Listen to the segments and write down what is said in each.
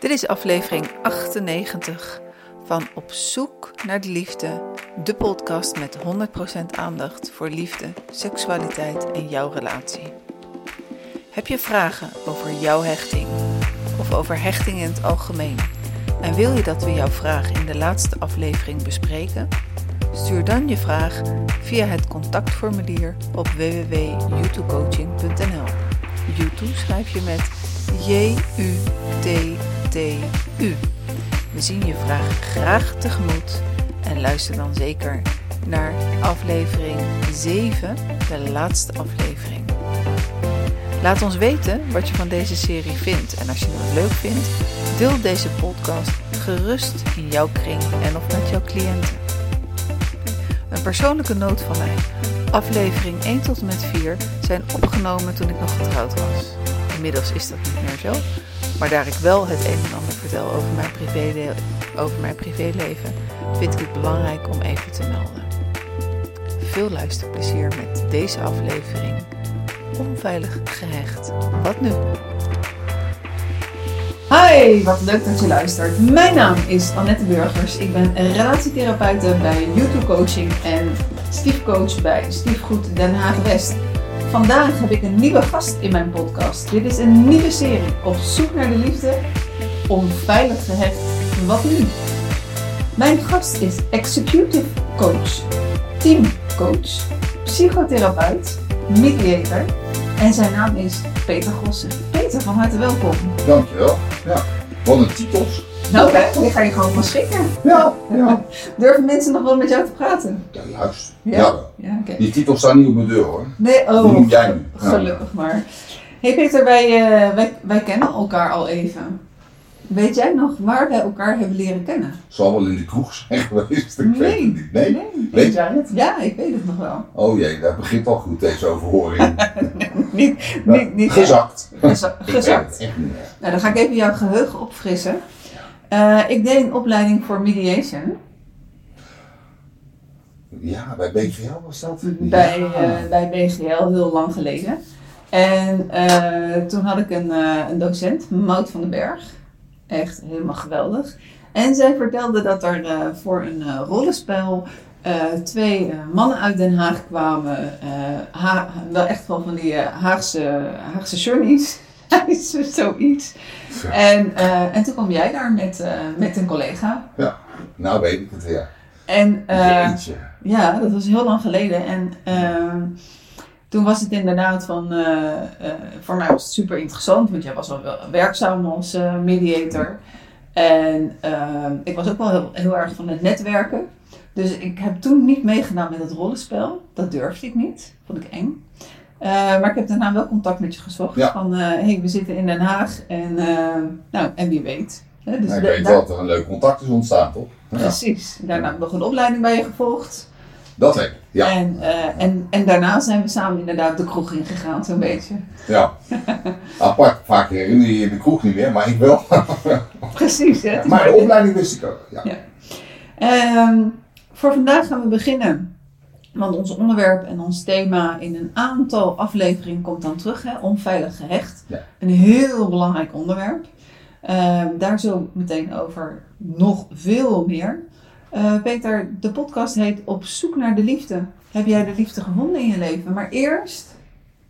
Dit is aflevering 98 van Op zoek naar de liefde, de podcast met 100% aandacht voor liefde, seksualiteit en jouw relatie. Heb je vragen over jouw hechting of over hechting in het algemeen? En wil je dat we jouw vraag in de laatste aflevering bespreken? Stuur dan je vraag via het contactformulier op www.youtubecoaching.nl. YouTube schrijf je met J-U-T-T-U. We zien je vraag graag tegemoet en luister dan zeker naar aflevering 7, de laatste aflevering. Laat ons weten wat je van deze serie vindt en als je het leuk vindt, deel deze podcast gerust in jouw kring en of met jouw cliënten. Een persoonlijke noot van mij. Aflevering 1 tot en met 4 zijn opgenomen toen ik nog getrouwd was. Inmiddels is dat niet meer zo, maar daar ik wel het een en ander vertel over mijn, over mijn privéleven, vind ik het belangrijk om even te melden. Veel luisterplezier met deze aflevering. Onveilig gehecht. Wat nu? Hi, wat leuk dat je luistert. Mijn naam is Annette Burgers. Ik ben relatietherapeute bij YouTube Coaching en stiefcoach bij Stiefgoed Den Haag West. Vandaag heb ik een nieuwe gast in mijn podcast. Dit is een nieuwe serie op zoek naar de liefde, onveilig gehecht. Wat nu? Mijn gast is executive coach, teamcoach, psychotherapeut, mediator en zijn naam is Peter Gossen. Peter, van harte welkom. Dankjewel. Ja, wat een titels. Nou, hè, die ga je gewoon van schrikken. Ja, ja. Durven mensen nog wel met jou te praten? Ja, juist. Ja? Ja. Die titels staan niet op mijn deur hoor. Nee, oh, Die moet jij nu. Ja. gelukkig maar. hey Peter, wij, eh, wij, wij kennen elkaar al even. Weet jij nog waar wij elkaar hebben leren kennen? Zal wel in de kroeg zijn geweest. Ik weet Nee. het niet. Nee? Nee. Weet jij het? Ja, ik weet het nog wel. Oh jee, dat begint al goed deze overhoring. niet, niet, niet Gezakt. Weet gezakt. Nou, dan ga ik even jouw geheugen opfrissen. Eh, ik deed een opleiding voor mediation Ja, bij BVL was dat? bij, Ja. eh, bij BGL heel lang geleden. En eh, toen had ik een, een docent, Maud van den Berg. Echt helemaal geweldig. En zij vertelde dat er voor een rollenspel twee mannen uit Den Haag kwamen. Ha- wel echt wel van die eh, Haagse, Haagse Johnny's. Zoiets. En, eh, en toen kwam jij daar met, eh, met een collega. Nou weet ik het weer. En, Jeetje. ja, dat was heel lang geleden. En ehm, toen was het inderdaad van, voor mij was het super interessant, want jij was wel wel werkzaam als mediator. En ehm, ik was ook wel heel, heel erg van het netwerken. Dus ik heb toen niet meegedaan met het rollenspel. Dat durfde ik niet. Vond ik eng. Eh, maar ik heb daarna wel contact met je gezocht. Ja. Van, eh hey, we zitten in Den Haag. En, eh, nou, en wie weet. Hè, dus Nou, ik weet wel dat er een leuk contact is ontstaan, toch? Ja. Precies. Daarna heb ik nog een opleiding bij je gevolgd. Dat heb ik. Ja. En, en, en daarna zijn we samen inderdaad de kroeg ingegaan, zo'n beetje. ja. Apart. Vaak herinner je je de kroeg niet meer, maar ik wel. Precies, hè? Maar de opleiding wist ik ook. Ja. Ja. Ehm, voor vandaag gaan we beginnen. Want ons onderwerp en ons thema in een aantal afleveringen komt dan terug, hè? onveilig gehecht. Ja. Een heel belangrijk onderwerp. Ehm, daar zo meteen over nog veel meer. Eh, Peter, de podcast heet Op zoek naar de liefde. Heb jij de liefde gevonden in je leven? Maar eerst,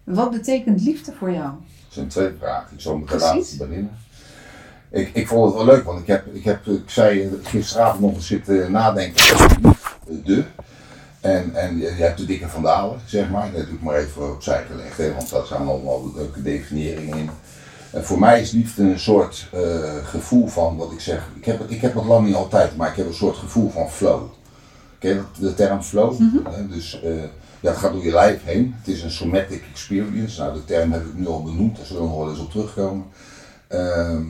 wat betekent liefde voor jou? Dat zijn twee vragen. Ik zal met de laatste beginnen. Ik, ik vond het wel leuk, want ik heb, ik heb ik zei gisteravond nog eens zitten nadenken de. En, en je hebt de dikke vandalen, zeg maar. Dat doe ik maar even opzij gelegd, hè, want daar staan allemaal leuke definiëringen in. En voor mij is liefde een soort eh, gevoel van, wat ik zeg, ik heb, het- ik heb het lang niet altijd, maar ik heb een soort gevoel van flow. Ken je de term flow? Hè, Dus eh, ja, het gaat door je lijf heen. Het is een somatic experience. Nou, de term heb ik nu al benoemd, daar zullen we nog wel eens op terugkomen. Ehm,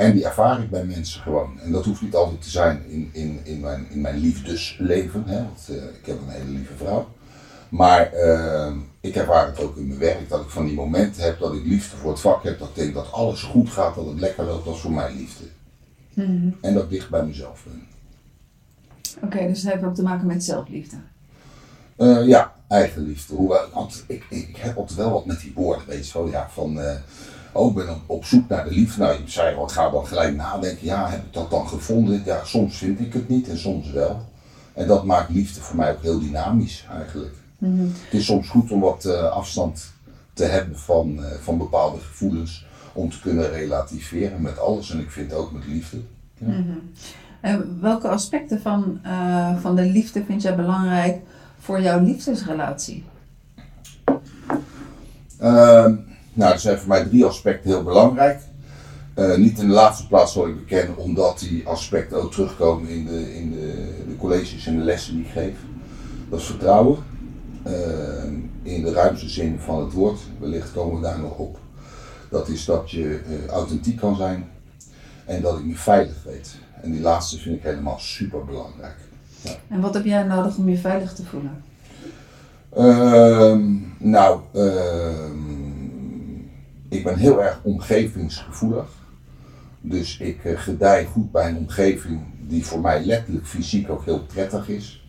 en die ervaar ik bij mensen gewoon. En dat hoeft niet altijd te zijn in, in, in, mijn, in mijn liefdesleven. Hè? Want eh, ik heb een hele lieve vrouw. Maar ehm, ik ervaar het ook in mijn werk. Dat ik van die momenten heb dat ik liefde voor het vak heb. Dat ik denk dat alles goed gaat, dat het lekker loopt. Dat is voor mij liefde. En dat ik dicht bij mezelf ben. Oké, dus het heeft ook te maken met zelfliefde. Eh, ja, eigenliefde. Hoewel, want ik, ik, ik heb altijd wel wat met die woorden, weet je wel. Ja, van, eh, ook ben op, op zoek naar de liefde. Nou, je zei al, ik ga dan gelijk nadenken. Ja, heb ik dat dan gevonden? Ja, soms vind ik het niet en soms wel. En dat maakt liefde voor mij ook heel dynamisch eigenlijk. Het is soms goed om wat eh, afstand te hebben van, eh, van bepaalde gevoelens. Om te kunnen relativeren met alles. En ik vind ook met liefde. Ja. En welke aspecten van, eh, van de liefde vind jij belangrijk voor jouw liefdesrelatie? Ehm, nou, er zijn voor mij drie aspecten heel belangrijk. Eh, niet in de laatste plaats zal ik bekennen, omdat die aspecten ook terugkomen in de, in de, de colleges en de lessen die ik geef. Dat is vertrouwen, ehm, in de ruimste zin van het woord, wellicht komen we daar nog op. Dat is dat je eh, authentiek kan zijn en dat ik me veilig weet. En die laatste vind ik helemaal super belangrijk. En wat heb jij nodig om je veilig te voelen? Ehm, nou, ehm, ik ben heel erg omgevingsgevoelig. Dus ik eh, gedij goed bij een omgeving die voor mij letterlijk fysiek ook heel prettig is.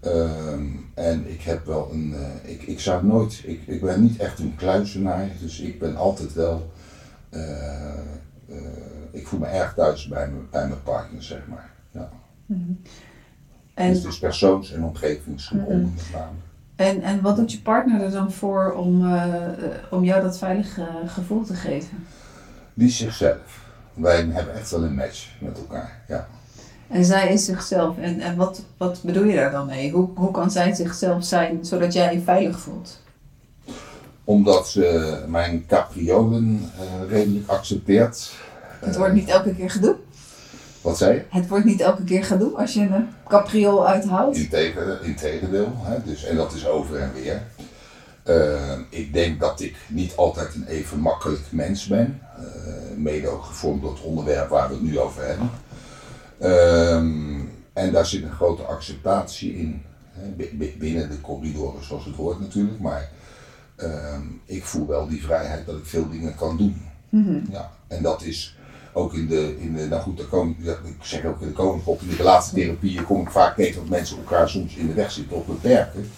Ehm, en ik heb wel een. eh, ik, ik zou nooit. Ik, ik ben niet echt een kluizenaar, dus ik ben altijd wel. eh, ik voel me erg thuis bij, mijn- bij mijn partner, zeg maar. Ja. En, Dus het is persoons- en omgevingsgebonden met name. En, en wat doet je partner er dan voor om, eh, eh, om jou dat veilige gevoel te geven? Die is zichzelf. Wij hebben echt wel een match met elkaar. Ja. En zij is zichzelf. En, en wat, wat bedoel je daar dan mee? Hoe, hoe kan zij zichzelf zijn zodat jij je veilig voelt? Omdat ze mijn capriolen eh, redelijk accepteert. Het wordt niet elke keer gedoe. Wat zei je? Het wordt niet elke keer gedoe als je een capriool uithoudt. Integendeel, integendeel hè? Dus, en dat is over en weer. Eh, ik denk dat ik niet altijd een even makkelijk mens ben. Eh, mede ook gevormd door het onderwerp waar we het nu over hebben. Ehm, en daar zit een grote acceptatie in. Hè? bi- bi- Binnen de corridoren zoals het hoort natuurlijk. Maar ehm, ik voel wel die vrijheid dat ik veel dingen kan doen. Ja, en dat is ook in de, in de nou goed, daar kom, ik zeg ook in de koningspop, in de kom ik vaak tegen dat mensen elkaar soms in de weg zitten of beperken.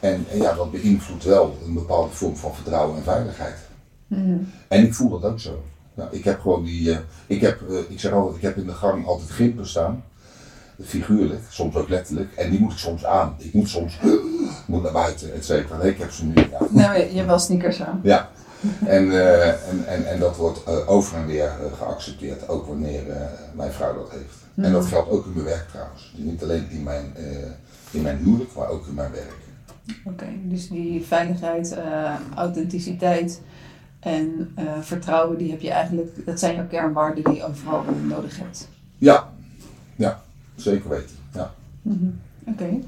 En, en ja, dat beïnvloedt wel een bepaalde vorm van vertrouwen en veiligheid. En ik voel dat ook zo. Nou, ik heb gewoon die, eh, ik, heb, eh, ik zeg altijd, ik heb in de gang altijd gimpen staan. Figuurlijk, soms ook letterlijk. En die moet ik soms aan. Ik moet soms moet naar buiten, et cetera. Nee, ik heb ze nu. Ja. Nou, je, je hebt wel sneakers aan. Ja, en, eh, en, en, en dat wordt eh, over en weer eh, geaccepteerd, ook wanneer mijn vrouw dat heeft. En dat geldt ook in mijn werk trouwens. Dus niet alleen in mijn, in mijn huwelijk, maar ook in mijn werk. Oké, dus die veiligheid, authenticiteit en vertrouwen, die heb je eigenlijk, dat zijn jouw kernwaarden die je overal nodig hebt. Ja, ja, zeker weten. Ja. Oké.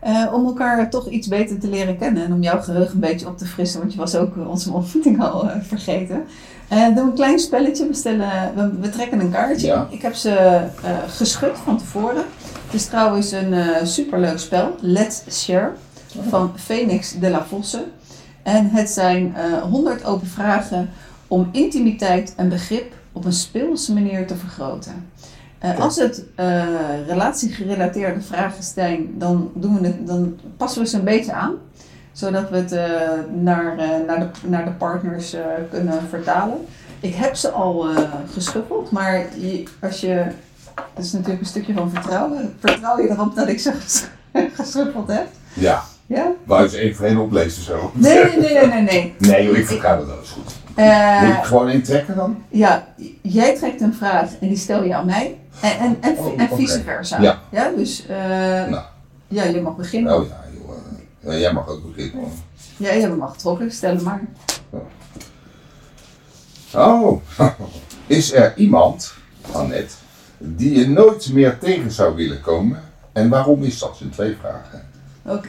Eh, om elkaar toch iets beter te leren kennen en om jouw geheugen een beetje op te frissen, want je was ook onze ontmoeting al eh, vergeten. Eh doen we een klein spelletje. We, stellen, we, we trekken een kaartje. Ja. Ik heb ze geschud van tevoren. Het is trouwens een superleuk spel. Let's Share van Phoenix de la Vosse. En het zijn eh 100 open vragen om intimiteit en begrip op een speelse manier te vergroten. Eh. Als het eh, relatiegerelateerde vragen zijn, dan, doen we het, dan passen we ze een beetje aan. Zodat we het eh, naar, naar, de, naar de partners kunnen vertalen. Ik heb ze al geschuffeld, maar je, als je. Dat is natuurlijk een stukje van vertrouwen. Vertrouw je erop dat ik ze ges- geschuffeld heb? Ja, Ja? wou je ze even één oplezen zo? Nee, nee, nee, nee, nee. nee. Nee joh, ik vertrouw dat eens goed. Moet ik gewoon één trekken dan? Ja, jij trekt een vraag en die stel je aan mij. En, en, en, Oh, en vice versa. Ja. dus eh, Nou. ja, je mag beginnen. Oh ja, joh. eh, ja, jij mag ook beginnen. Ja, je mag trokken, stel hem maar. Oh, is er iemand, Annette, die je nooit meer tegen zou willen komen? En waarom is dat? Zijn twee vragen. Oké.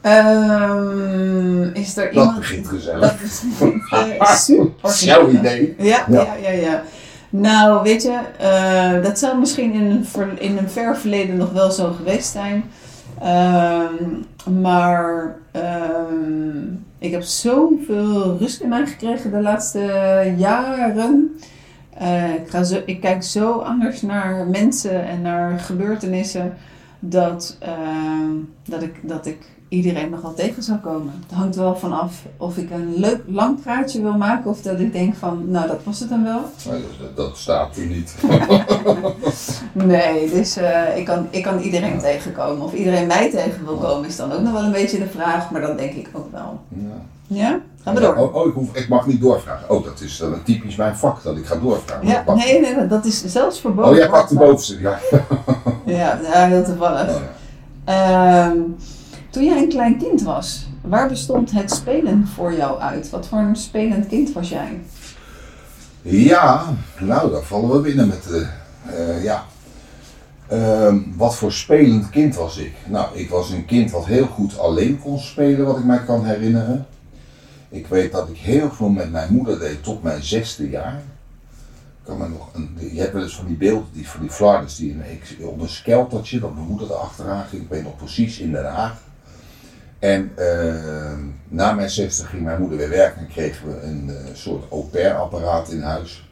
Ehm, is er Dat iemand... begint gezellig. Dat is eh, super. Jouw idee. Ja, Ja. ja, ja, ja. Nou, weet je, eh, dat zou misschien in een, ver- in een ver verleden nog wel zo geweest zijn. Ehm, maar ehm, ik heb zoveel rust in mij gekregen de laatste jaren. Eh, ik, ga zo, ik kijk zo anders naar mensen en naar gebeurtenissen dat, ehm, dat, ik, dat ik iedereen nog wel tegen zou komen. Het hangt wel vanaf of ik een leuk lang praatje wil maken of dat ik denk van, nou dat was het dan wel. Maar dat, dat staat er niet. Nee, dus eh, ik, kan, ik kan iedereen tegenkomen. Of iedereen mij tegen wil komen is dan ook nog wel een beetje de vraag, maar dan denk ik ook wel. Ja. Ja? Gaan we door. Oh, oh, ik, hoef, ik mag niet doorvragen. Oh, dat is dan typisch mijn vak, dat ik ga doorvragen. Ja, nee, nee, dat is zelfs verboden. Oh, jij pakt de bovenste. Ja. Ja, heel toevallig. Oh, ja. Ehm, toen jij een klein kind was, waar bestond het spelen voor jou uit? Wat voor een spelend kind was jij? Ja, nou, daar vallen we binnen met de. eh, ja. Ehm, wat voor spelend kind was ik? Nou, ik was een kind wat heel goed alleen kon spelen, wat ik mij kan herinneren. Ik weet dat ik heel veel met mijn moeder deed tot mijn zesde jaar. Kan me nog een, je hebt wel eens van die beelden, die, van die flarders, die op een skeltertje, dat mijn moeder erachteraan ging. Ik weet nog precies in Den Haag. En ehm, na mijn zesde ging mijn moeder weer werken en kregen we een eh, soort au pair apparaat in huis.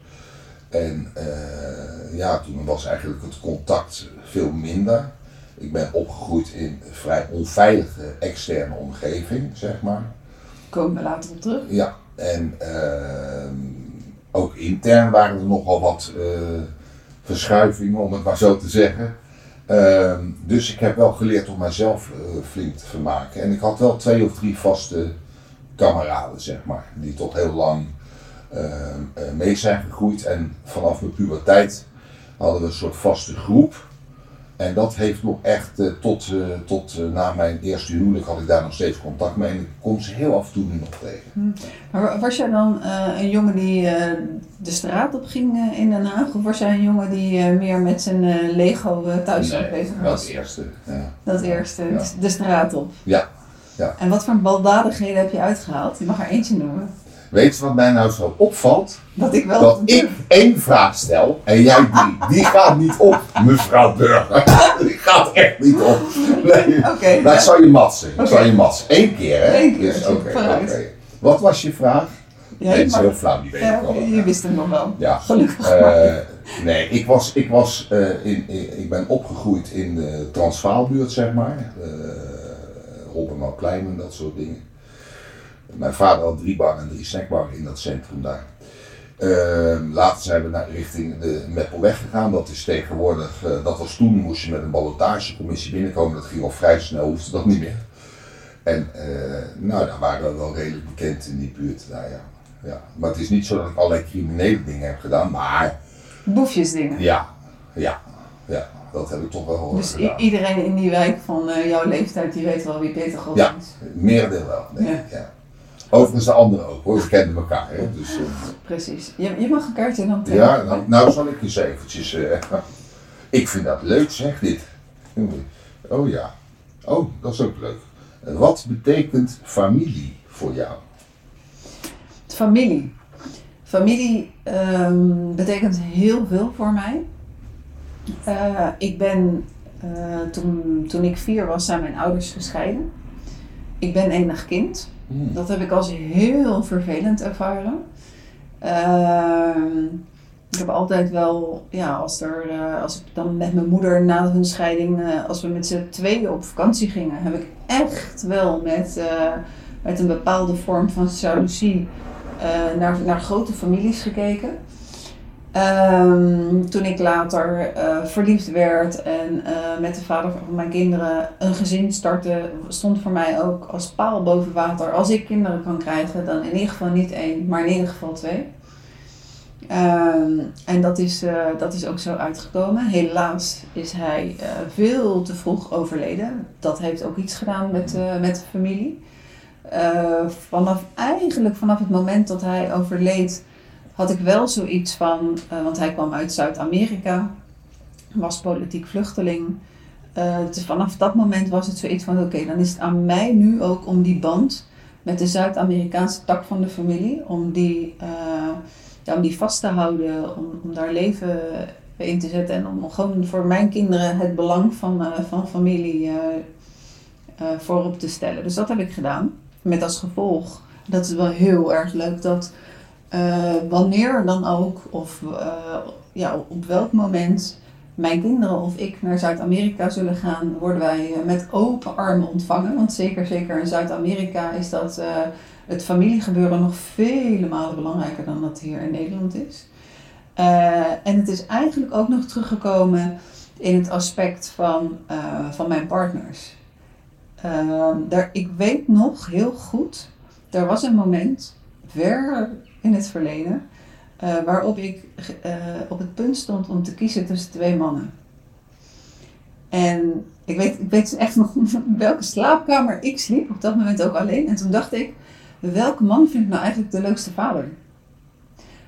En eh, ja, toen was eigenlijk het contact veel minder. Ik ben opgegroeid in een vrij onveilige externe omgeving, zeg maar. Komen we later op terug. Ja, en ehm, ook intern waren er nogal wat eh, verschuivingen, om het maar zo te zeggen. Ehm, dus ik heb wel geleerd om mijzelf eh, flink te vermaken. En ik had wel twee of drie vaste kameraden, zeg maar, die tot heel lang eh, mee zijn gegroeid. En vanaf mijn puberteit hadden we een soort vaste groep. En dat heeft nog echt eh, tot, eh, tot eh, na mijn eerste huwelijk had ik daar nog steeds contact mee. En ik kom ze heel af en toe nu nog tegen. Maar was jij dan een jongen die de straat op ging in Den Haag? Of was jij een jongen die meer met zijn Lego thuis Nee, bezig dat was? eerste. Ja. Dat eerste, Ja. de straat op. Ja, ja. En wat voor baldadigheden heb je uitgehaald? Je mag er eentje noemen. Weet je wat mij nou zo opvalt? Dat ik wel... Dat ik één vraag stel en jij drie. Die gaat niet op, mevrouw Burger. Die gaat echt niet op. Nee. Oké, Maar ja. ik zal je matsen. Ik Oké. zal je matsen. Eén keer, hè? Eén keer, Oké. Wat was je vraag? Ja, nee, het is heel flauw, die weet Ja, ik wel. je wist hem nog wel. Ja. Gelukkig. Eh, nee, ik was, ik, was eh, in, in- ik ben opgegroeid in de Transvaalbuurt, zeg maar. Uh, Hoppermouwplein en dat soort dingen. Mijn vader had drie bar en drie snackbar in dat centrum daar. Eh, later zijn we naar richting de Meppelweg gegaan. Dat is tegenwoordig, eh, dat was toen, moest je met een ballotagecommissie binnenkomen. Dat ging al vrij snel, hoefde dat niet meer. En eh, nou, daar waren we wel redelijk bekend in die buurt. daar ja. Ja. Maar het is niet zo dat ik allerlei criminele dingen heb gedaan, maar Boefjesdingen. ja, ja, ja, dat heb ik toch wel eh, Dus iedereen in die wijk van eh, jouw leeftijd, die weet wel wie Peter Ja. is. Merendeel wel, denk Ja. ik, ja. Overigens de anderen ook hoor, we kenden elkaar. Hè? Dus, eh, Precies. Je, je mag een kaartje dan trekken. ja, nou, nou zal ik eens eventjes... eh, ik vind dat leuk zeg, dit. Oh ja, oh, dat is ook leuk. Wat betekent familie voor jou? Familie. Familie ehm, betekent heel veel voor mij. Eh, ik ben, toen, toen ik vier was, zijn mijn ouders gescheiden. Ik ben enig kind. Dat heb ik als heel vervelend ervaren. Ehm, ik heb altijd wel, ja, als, er, eh, als ik dan met mijn moeder na hun scheiding, eh, als we met z'n tweeën op vakantie gingen, heb ik echt wel met, eh, met een bepaalde vorm van jaloezie naar, naar grote families gekeken. Ehm, toen ik later eh, verliefd werd en eh, met de vader van mijn kinderen een gezin startte, stond voor mij ook als paal boven water. Als ik kinderen kan krijgen, dan in ieder geval niet één, maar in ieder geval twee. Ehm, en dat is, eh, dat is ook zo uitgekomen. Helaas is hij veel te vroeg overleden. Dat heeft ook iets gedaan met, met de familie. Vanaf, eigenlijk vanaf het moment dat hij overleed, had ik wel zoiets van, eh, want hij kwam uit Zuid-Amerika, was politiek vluchteling. Eh, dus vanaf dat moment was het zoiets van, oké, dan is het aan mij nu ook om die band met de Zuid-Amerikaanse tak van de familie, om die, eh, ja, om die vast te houden, om, om daar leven in te zetten en om gewoon voor mijn kinderen het belang van, van familie voorop te stellen. Dus dat heb ik gedaan. Met als gevolg, dat is wel heel erg leuk, dat eh, wanneer dan ook, of eh, ja, op welk moment mijn kinderen of ik naar Zuid-Amerika zullen gaan, worden wij eh, met open armen ontvangen. Want zeker, zeker in Zuid-Amerika is dat het familiegebeuren nog vele malen belangrijker dan dat hier in Nederland is. En het is eigenlijk ook nog teruggekomen in het aspect van, van mijn partners. Ehm, daar, ik weet nog heel goed, er was een moment, ver in het verleden, uh, waarop ik uh, op het punt stond om te kiezen tussen twee mannen. En ik weet, ik weet echt nog welke slaapkamer ik sliep, op dat moment ook alleen. En toen dacht ik, welke man vind ik nou eigenlijk de leukste vader?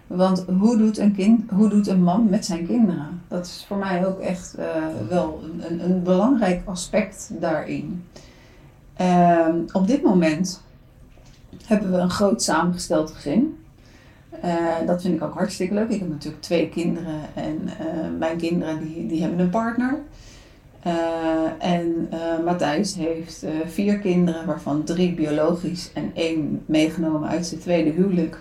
Want hoe doet een, kind, hoe doet een man met zijn kinderen? Dat is voor mij ook echt uh, wel een, een, belangrijk aspect daarin. Ehm, op dit moment hebben we een groot samengesteld gezin. Uh, dat vind ik ook hartstikke leuk. Ik heb natuurlijk twee kinderen en uh, mijn kinderen die, die hebben een partner. Uh, en Matthijs heeft vier kinderen, waarvan drie biologisch en één meegenomen uit zijn tweede huwelijk.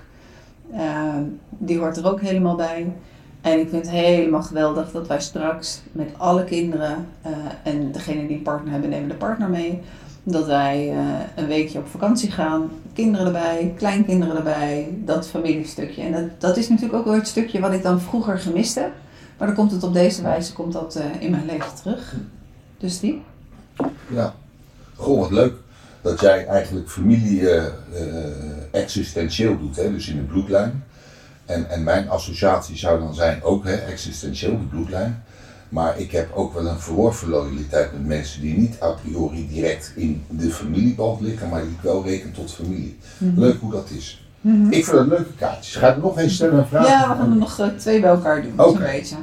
die hoort er ook helemaal bij. En ik vind het helemaal geweldig dat wij straks met alle kinderen en degene die een partner hebben, nemen de partner mee dat wij uh, een weekje op vakantie gaan, kinderen erbij, kleinkinderen erbij, dat familiestukje. En dat, dat is natuurlijk ook wel het stukje wat ik dan vroeger gemist heb. Maar dan komt het op deze wijze komt dat, uh, in mijn leven terug. Dus die. Ja, goh, wat leuk dat jij eigenlijk familie uh, existentieel doet, hè? dus in de bloedlijn. En, en mijn associatie zou dan zijn ook hè, existentieel, de bloedlijn. Maar ik heb ook wel een verworven loyaliteit met mensen die niet a priori direct in de familieband liggen, maar die ik wel reken tot familie. Mm -hmm. Leuk hoe dat is. Mm -hmm. Ik vind het leuke kaartjes. Ga er nog eens stellen en vragen? Ja, we gaan er nog uh, twee bij elkaar doen, okay. zo'n beetje.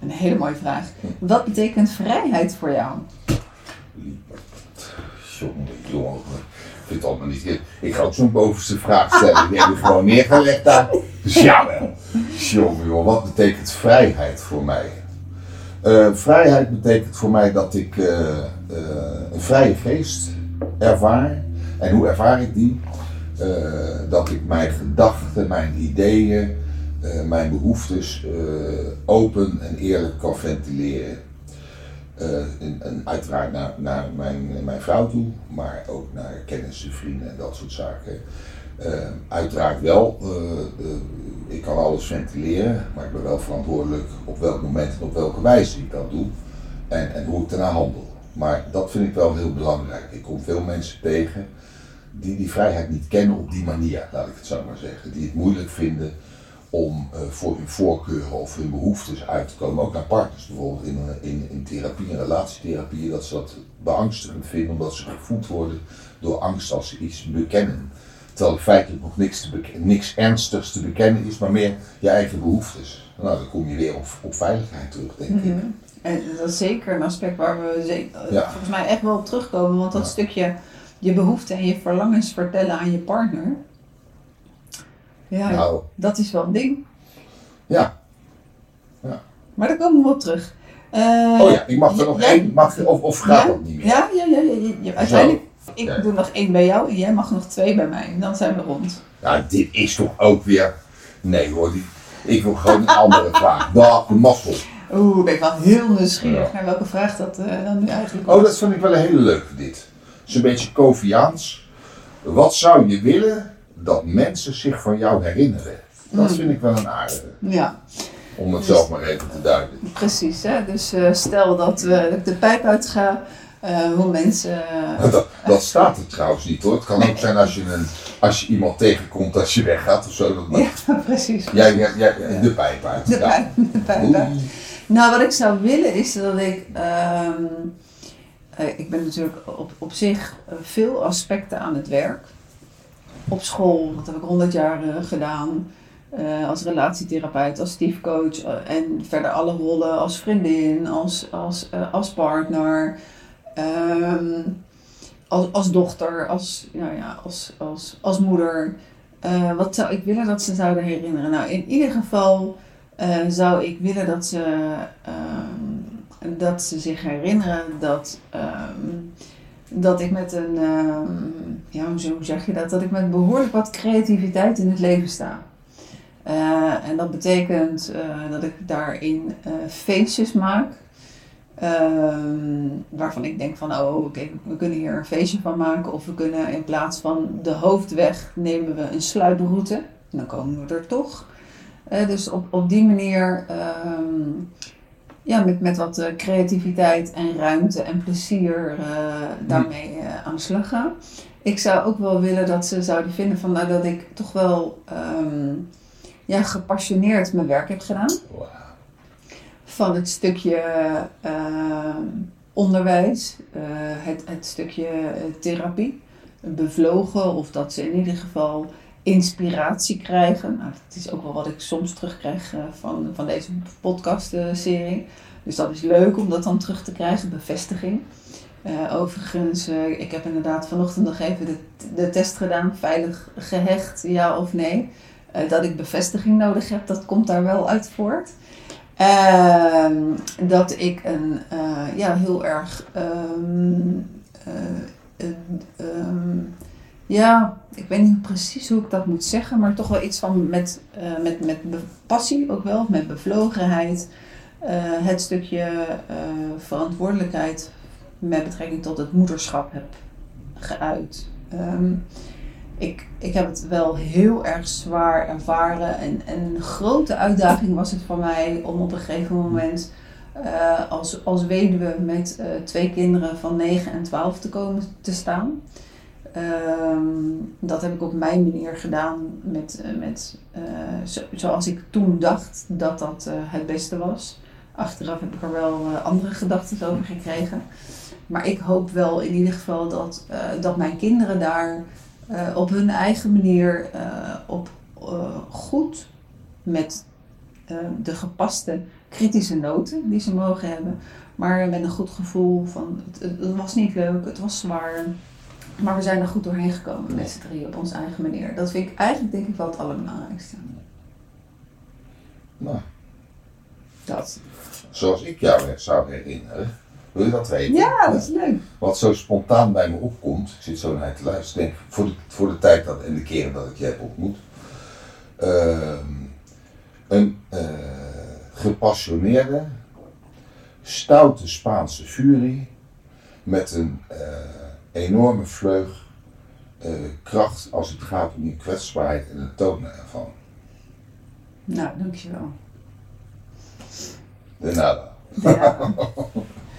Een hele mooie vraag. Wat betekent vrijheid voor jou? Jongen, jongen. Ik vind het allemaal niet heel... Ik ga ook zo'n bovenste vraag stellen. Die heb je gewoon neergelegd daar. Dus ja wel. Jongen, jongen. Wat betekent vrijheid voor mij? Uh, vrijheid betekent voor mij dat ik uh, uh, een vrije geest ervaar. En hoe ervaar ik die? dat ik mijn gedachten, mijn ideeën, mijn behoeftes open en eerlijk kan ventileren. En, en, uiteraard naar, naar mijn, mijn vrouw toe, maar ook naar kennissen, vrienden en dat soort zaken. Uiteraard wel ik kan alles ventileren, maar ik ben wel verantwoordelijk op welk moment en op welke wijze ik dat doe en, en hoe ik daarna handel. Maar dat vind ik wel heel belangrijk. Ik kom veel mensen tegen die die vrijheid niet kennen op die manier, laat ik het zo maar zeggen. Die het moeilijk vinden om voor hun voorkeuren of hun behoeftes uit te komen. Ook naar partners bijvoorbeeld in, in, in therapie, in relatietherapie, dat ze dat beangstigend vinden omdat ze gevoed worden door angst als ze iets bekennen. Terwijl er feitelijk nog niks, te niks ernstigs te bekennen is, maar meer je eigen behoeftes. Nou, dan kom je weer op, op veiligheid terug, denk ik. Mm-hmm. En dat is zeker een aspect waar we ja. volgens mij echt wel op terugkomen. Want dat ja. stukje je behoeften en je verlangens vertellen aan je partner. Ja, nou, dat is wel een ding. Ja. ja. Maar daar komen we op terug. Uh, oh ja, ik mag er nog één, mag, of, of gaat dat niet meer? Ja, ja, ja. ja, ja. uiteindelijk ik ja. doe nog één bij jou en jij mag nog twee bij mij. Dan zijn we rond. Ja, dit is toch ook weer... Nee hoor, die... ik wil gewoon een andere vraag. Dag, de mazzel. Oeh, ben ik wel heel nieuwsgierig naar welke vraag dat uh, dan nu eigenlijk was. Oh, dat vind ik wel een hele leuke dit. Het is een beetje Koviaans. Wat zou je willen dat mensen zich van jou herinneren? Dat mm. vind ik wel een aardige. Ja. Om het dus, zelf maar even te duiden. Precies, hè? dus uh, stel dat uh, ik de pijp uitga uh, hoe mensen. Uh, dat, dat, staat er trouwens niet hoor. Het kan ook zijn als je, een, als je iemand tegenkomt als je weggaat of zo. Dat. Ja, precies. Jij, jij, jij, de pijp uit. De pijp, de pijp uit. Nou, wat ik zou willen is dat ik. Um, uh, ik ben natuurlijk op, op zich veel aspecten aan het werk. Op school, dat heb ik 100 jaar gedaan. Uh, als relatietherapeut, als stiefcoach uh, en verder alle rollen als vriendin, als, als, uh, als partner, Um, als, als dochter, als, nou ja, als, als, als moeder. Uh, wat zou ik willen dat ze zouden herinneren? Nou, in ieder geval uh, zou ik willen dat ze, um, dat ze zich herinneren dat, um, dat ik met een, ja, hoe zeg je dat? Dat ik met behoorlijk wat creativiteit in het leven sta. Eh, en dat betekent eh, dat ik daarin eh, feestjes maak. Ehm, waarvan ik denk van, oh oké, we kunnen hier een feestje van maken. Of we kunnen in plaats van de hoofdweg nemen we een sluiproute. Dan komen we er toch. Eh, dus op, op die manier, ehm, ja, met, met wat eh, creativiteit en ruimte en plezier eh, daarmee aan de slag gaan. Ik zou ook wel willen dat ze zouden vinden van, nou, dat ik toch wel ehm, ja, gepassioneerd mijn werk heb gedaan. Van het stukje eh, onderwijs, eh, het, het stukje eh, therapie, bevlogen of dat ze in ieder geval inspiratie krijgen. Nou, dat is ook wel wat ik soms terugkrijg eh, van, van deze podcast-serie. Dus dat is leuk om dat dan terug te krijgen, bevestiging. Eh, overigens, ik heb inderdaad vanochtend nog even de, de test gedaan, veilig gehecht, ja of nee. Dat ik bevestiging nodig heb, dat komt daar wel uit voort. Ehm, dat ik een eh, ja, heel erg. ehm, eh, ehm, ja, ik weet niet precies hoe ik dat moet zeggen, maar toch wel iets van met, eh, met, met passie ook wel, met bevlogenheid. Het stukje verantwoordelijkheid met betrekking tot het moederschap heb geuit. Ik, ik heb het wel heel erg zwaar ervaren. En, en een grote uitdaging was het voor mij om op een gegeven moment eh, als, als weduwe met eh, twee kinderen van 9 en 12 te komen te staan. Ehm, dat heb ik op mijn manier gedaan, met, eh, met, zo, zoals ik toen dacht dat dat het beste was. Achteraf heb ik er wel andere gedachten over gekregen. Maar ik hoop wel in ieder geval dat, dat mijn kinderen daar eh, op hun eigen manier eh, op eh, goed met de gepaste kritische noten die ze mogen hebben. Maar met een goed gevoel van het, het, was niet leuk, het was zwaar. Maar we zijn er goed doorheen gekomen met z'n drie op onze eigen manier. Dat vind ik eigenlijk denk ik wel het allerbelangrijkste. Nou, Dat. zoals ik jou zou herinneren. Wil je dat weten? Ja, dat is leuk. Wat zo spontaan bij me opkomt, ik zit zo naar te luisteren, denk voor de, voor de tijd dat, en de keren dat ik je heb ontmoet. Ehm, een eh, gepassioneerde, stoute Spaanse furie met een eh, enorme vleug eh, kracht als het gaat om je kwetsbaarheid en het tonen ervan. Nou, dankjewel. De nada. Ja.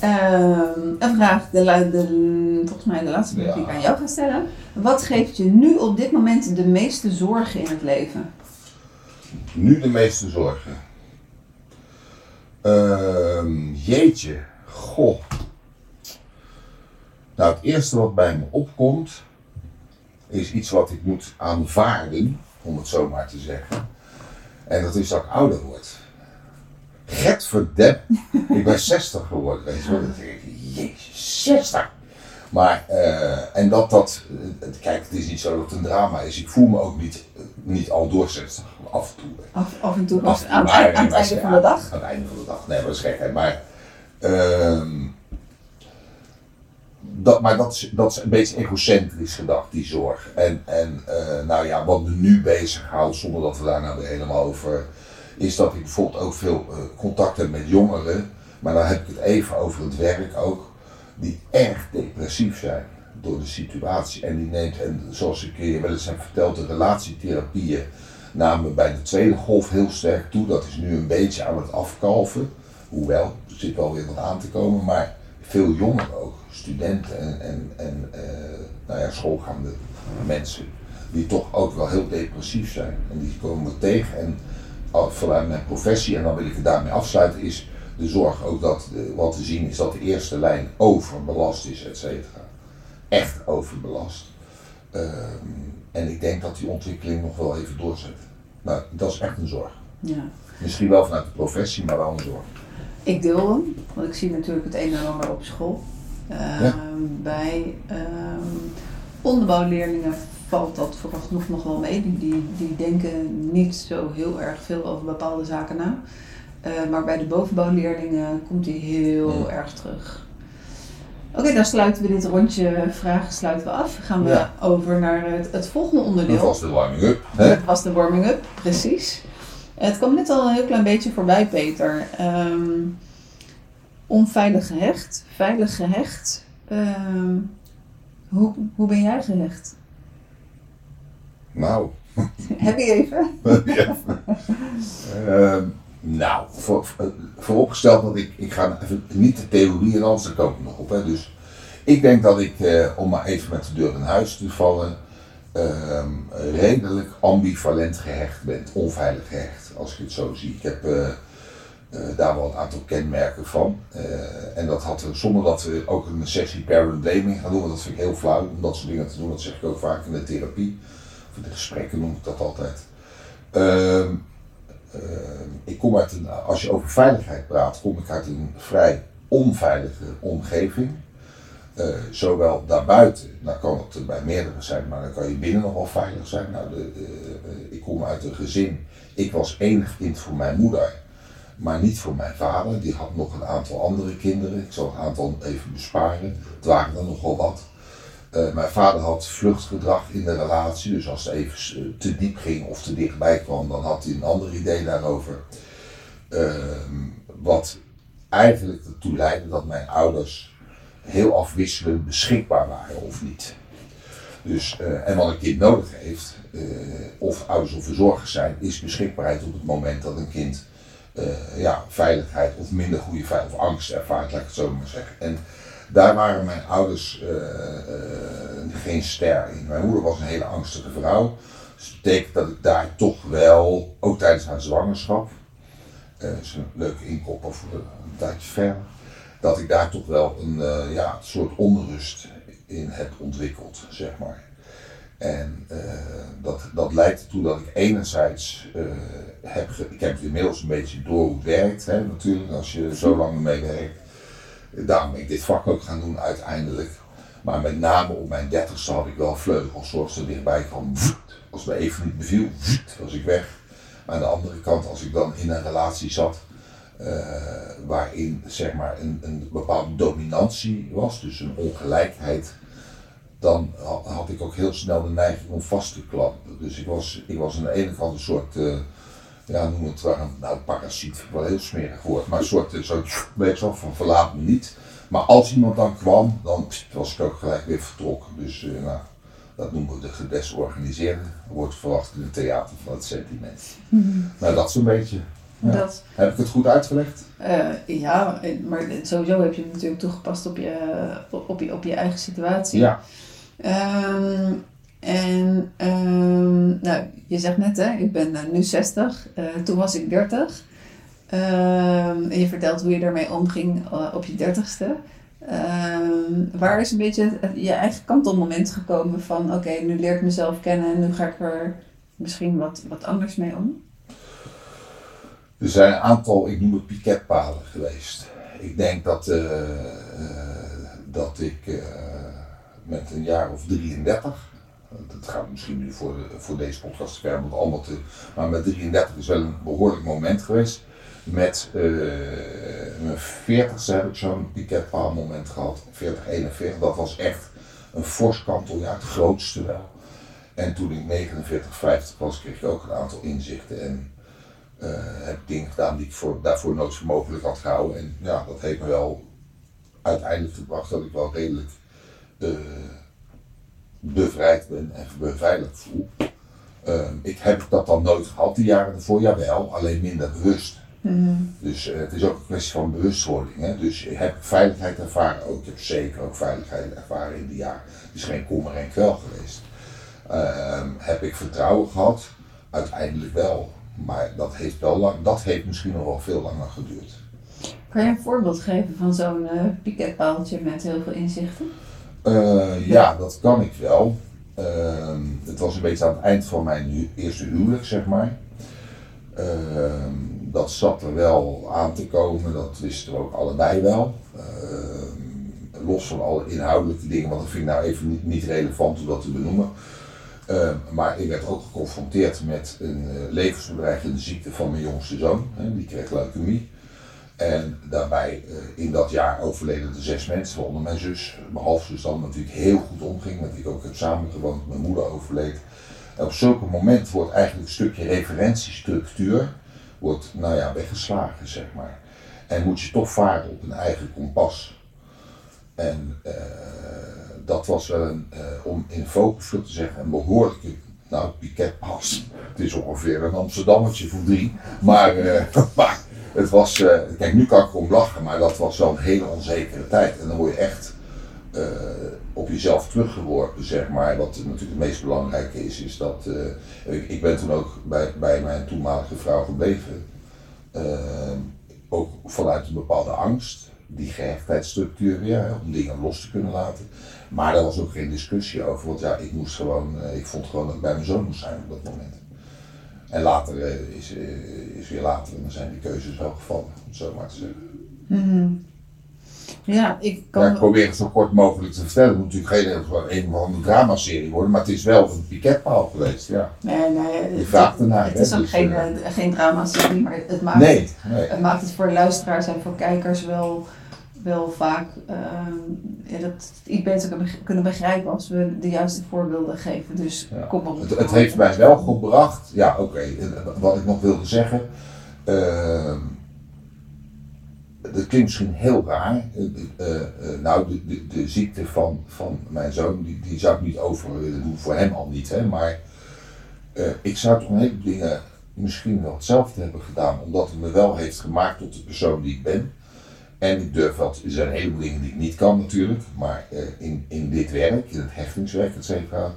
Ehm, een vraag, de, de, volgens mij de laatste vraag die ik aan jou ga stellen. Wat geeft je nu op dit moment de meeste zorgen in het leven? Nu de meeste zorgen. Ehm, jeetje, goh. Nou, het eerste wat bij me opkomt, is iets wat ik moet aanvaarden, om het zo maar te zeggen. En dat is dat ik ouder word. Verdep, ik ben 60 geworden, weet je wel. Dan denk ik, jezus, 60! Maar, eh, en dat dat, eh, kijk, het is niet zo dat het een drama is. Ik voel me ook niet, niet al door 60, af en toe. Af, af en toe, Af- aan, het maar- eind- aan het maar- einde van de dag? Aan het einde van de dag. Nee, maar dat is gekheid. Maar, ehm, dat, maar dat, is, dat is een beetje egocentrisch gedacht, die zorg. En, en eh, nou ja, wat me nu bezighoudt, zonder dat we daar nou weer helemaal over... is dat ik bijvoorbeeld ook veel eh, contact heb met jongeren. Maar dan heb ik het even over het werk ook. Die erg depressief zijn door de situatie. En die neemt, en zoals ik je wel eens heb verteld, de relatietherapieën namen bij de tweede golf heel sterk toe. Dat is nu een beetje aan het afkalven. Hoewel, er zit wel weer wat aan te komen. Maar veel jongeren ook, studenten en, en, en eh, nou ja, schoolgaande mensen. Die toch ook wel heel depressief zijn. En die komen we tegen. En vanuit mijn professie, en dan wil ik het daarmee afsluiten, is de zorg ook dat eh, wat te zien is dat de eerste lijn overbelast is, et cetera. Echt overbelast. Ehm, en ik denk dat die ontwikkeling nog wel even doorzet. Nou, dat is echt een zorg. Ja. Misschien wel vanuit de professie, maar wel een zorg. Ik deel hem, want ik zie natuurlijk het een en ander op school. Ehm, Ja. Bij ehm, onderbouwleerlingen valt dat vooralsnog nog wel mee. Die, die, die denken niet zo heel erg veel over bepaalde zaken na. Eh, maar bij de bovenbouwleerlingen komt die heel erg terug. Oké, dan sluiten we dit rondje vragen sluiten we af. Gaan we Ja. over naar het, het volgende Dat onderdeel. was de warming-up. Dat was de warming-up, precies. Het kwam net al een heel klein beetje voorbij, Peter. Ehm, onveilig gehecht, veilig gehecht. Ehm, hoe, hoe ben jij gehecht? Nou, Heb je even? ja. Ehm, nou, voor, voor- vooropgesteld dat ik, ik ga even niet de theorie en alles, daar kom ik nog op. Hè. Dus ik denk dat ik, eh, om maar even met de deur in huis te vallen, ehm, redelijk ambivalent gehecht ben, onveilig gehecht, als ik het zo zie. Ik heb eh, eh, daar wel een aantal kenmerken van. En dat had, zonder dat we ook een sessie parent blaming gaan doen, want dat vind ik heel flauw om dat soort dingen te doen. Dat zeg ik ook vaak in de therapie. De gesprekken noem ik dat altijd. Ehm, ehm, ik kom uit een, als je over veiligheid praat, kom ik uit een vrij onveilige omgeving. Eh, zowel daarbuiten, nou kan het bij meerdere zijn, maar dan kan je binnen nog wel veilig zijn. Nou, de, eh, ik kom uit een gezin, ik was enig kind voor mijn moeder, maar niet voor mijn vader. Die had nog een aantal andere kinderen, ik zal het aantal even besparen, het waren er nogal wat. Eh, mijn vader had vluchtgedrag in de relatie, dus als het even eh, te diep ging of te dichtbij kwam, dan had hij een ander idee daarover. Ehm, wat eigenlijk ertoe leidde dat mijn ouders heel afwisselend beschikbaar waren of niet. Dus, eh, en wat een kind nodig heeft, of ouders of verzorgers zijn, is beschikbaarheid op het moment dat een kind ja, veiligheid of minder goede veiligheid of angst ervaart, laat ik het zo maar zeggen. En daar waren mijn ouders eh, eh, geen ster in. Mijn moeder was een hele angstige vrouw. Dus dat betekent dat ik daar toch wel, ook tijdens haar zwangerschap, eh is een leuke inkopper voor een tijdje verder, dat ik daar toch wel een ja, soort onrust in heb ontwikkeld, zeg maar. En dat, dat leidt ertoe dat ik enerzijds heb, ik heb inmiddels een beetje door het werkt, hè, natuurlijk, als je zo lang ermee werkt. Daarom ben ik dit vak ook gaan doen uiteindelijk. Maar met name op mijn dertigste had ik wel vleugels, zoals er dichtbij kwam. Als me even niet beviel, was ik weg. Maar aan de andere kant, als ik dan in een relatie zat, eh, waarin zeg maar een, een bepaalde dominantie was, dus een ongelijkheid, dan ha- had ik ook heel snel de neiging om vast te klampen. Dus ik was, ik was aan de ene kant een soort, eh, ja, noem het nou, parasiet, wel heel smerig woord, maar een soort, zo, weet je wel, van verlaat me niet. Maar als iemand dan kwam, dan was ik ook gelijk weer vertrokken. Dus eh, nou, dat noemen we de gedesorganiseerde, wordt verwacht in het theater van het sentiment. Nou, dat zo'n beetje. Ja. Dat, Heb ik het goed uitgelegd? eh, ja, maar sowieso heb je het natuurlijk toegepast op je, op je, op je eigen situatie. Ja. Ehm, en ehm, nou, je zegt net, hè, ik ben eh, nu 60, eh, toen was ik 30. Ehm, en je vertelt hoe je daarmee omging eh, op je 30ste. Ehm, waar is een beetje je eigen kantelmoment gekomen van, oké, nu leer ik mezelf kennen en nu ga ik er misschien wat, wat anders mee om? Er zijn een aantal, ik noem het piketpalen geweest. Ik denk dat, dat ik met een jaar of 33, dat gaat misschien nu voor, voor deze podcast te ver, allemaal te, maar met 33 is wel een behoorlijk moment geweest. Met mijn 40ste heb ik zo'n piketpaalmoment gehad, 40, 41, dat was echt een fors kanteljaar, het grootste wel. En toen ik 49, 50 was, kreeg ik ook een aantal inzichten en eh, heb dingen gedaan die ik voor, daarvoor nooit voor mogelijk had gehouden. En ja, dat heeft me wel uiteindelijk gebracht dat ik wel redelijk eh, bevrijd ben en beveiligd voel. Eh, ik heb dat dan nooit gehad die jaren ervoor, jawel, alleen minder bewust. Dus eh, het is ook een kwestie van bewustwording. Hè? Dus ik heb veiligheid ervaren ook. Ik heb zeker ook veiligheid ervaren in die jaren. Het is geen kommer en kwel geweest. Ehm, heb ik vertrouwen gehad? Uiteindelijk wel. Maar dat heeft, wel lang, dat heeft misschien nog wel veel langer geduurd. Kan je een voorbeeld geven van zo'n eh piketpaaltje met heel veel inzichten? Eh, ja, dat kan ik wel. Ehm, het was een beetje aan het eind van mijn eerste huwelijk, zeg maar. Ehm, dat zat er wel aan te komen, dat wisten we ook allebei wel. Ehm, los van alle inhoudelijke dingen, want dat vind ik nou even niet, niet relevant om dat te benoemen. Maar ik werd ook geconfronteerd met een eh, levensbedreigende ziekte van mijn jongste zoon. Hè, die kreeg leukemie. En daarbij eh, in dat jaar overleden er zes mensen, waaronder mijn zus, mijn halfzus dan natuurlijk heel goed omging, met wie ik ook heb samengewoond, mijn moeder overleed. En op zulke momenten wordt eigenlijk een stukje referentiestructuur wordt, nou ja, weggeslagen, zeg maar. En moet je toch varen op een eigen kompas. En eh, dat was wel een, eh, om in focus te zeggen, een behoorlijke, nou, piketpas. Het is ongeveer een Amsterdammetje voor drie. Maar, eh, maar het was, eh, kijk, nu kan ik erom lachen, maar dat was wel een hele onzekere tijd. En dan word je echt eh, op jezelf teruggeworpen, zeg maar. Wat natuurlijk het meest belangrijke is, is dat. eh, ik, ik ben toen ook bij, bij mijn toenmalige vrouw gebleven. Ook vanuit een bepaalde angst, die gehechtheidsstructuur weer, hè, om dingen los te kunnen laten. Maar daar was ook geen discussie over, want ja, ik moest gewoon, ik vond gewoon dat ik bij mijn zoon moest zijn op dat moment. En later eh, is, eh, is weer later en dan zijn die keuzes wel gevallen, om het zo maar te zeggen. Mhm. Ja, ik kan. Ja, ik probeer het zo kort mogelijk te vertellen. Het moet natuurlijk geen een of andere dramaserie worden, maar het is wel een piketpaal geweest, ja. Nee, nee, Je vraagt ernaar, Het hè, is ook dus, geen, eh, eh, geen drama-serie, maar het maakt, Nee, nee. het maakt het voor luisteraars en voor kijkers wel, wel vaak ehm, ja, dat iets beter kunnen beg- kunnen begrijpen als we de juiste voorbeelden geven. Dus Ja. kom op. Het, het heeft mij wel gebracht, ja oké, eh, wat ik nog wilde zeggen. ehm, dat klinkt misschien heel raar. eh, eh, nou, de, de, de ziekte van, van mijn zoon, die, die zou ik niet over willen doen, voor hem al niet. Hè, maar ik zou toch een heleboel dingen misschien wel hetzelfde hebben gedaan, omdat het me wel heeft gemaakt tot de persoon die ik ben. En ik durf wel, er zijn een heleboel dingen die ik niet kan natuurlijk, maar eh, in, in dit werk, in het hechtingswerk, et cetera,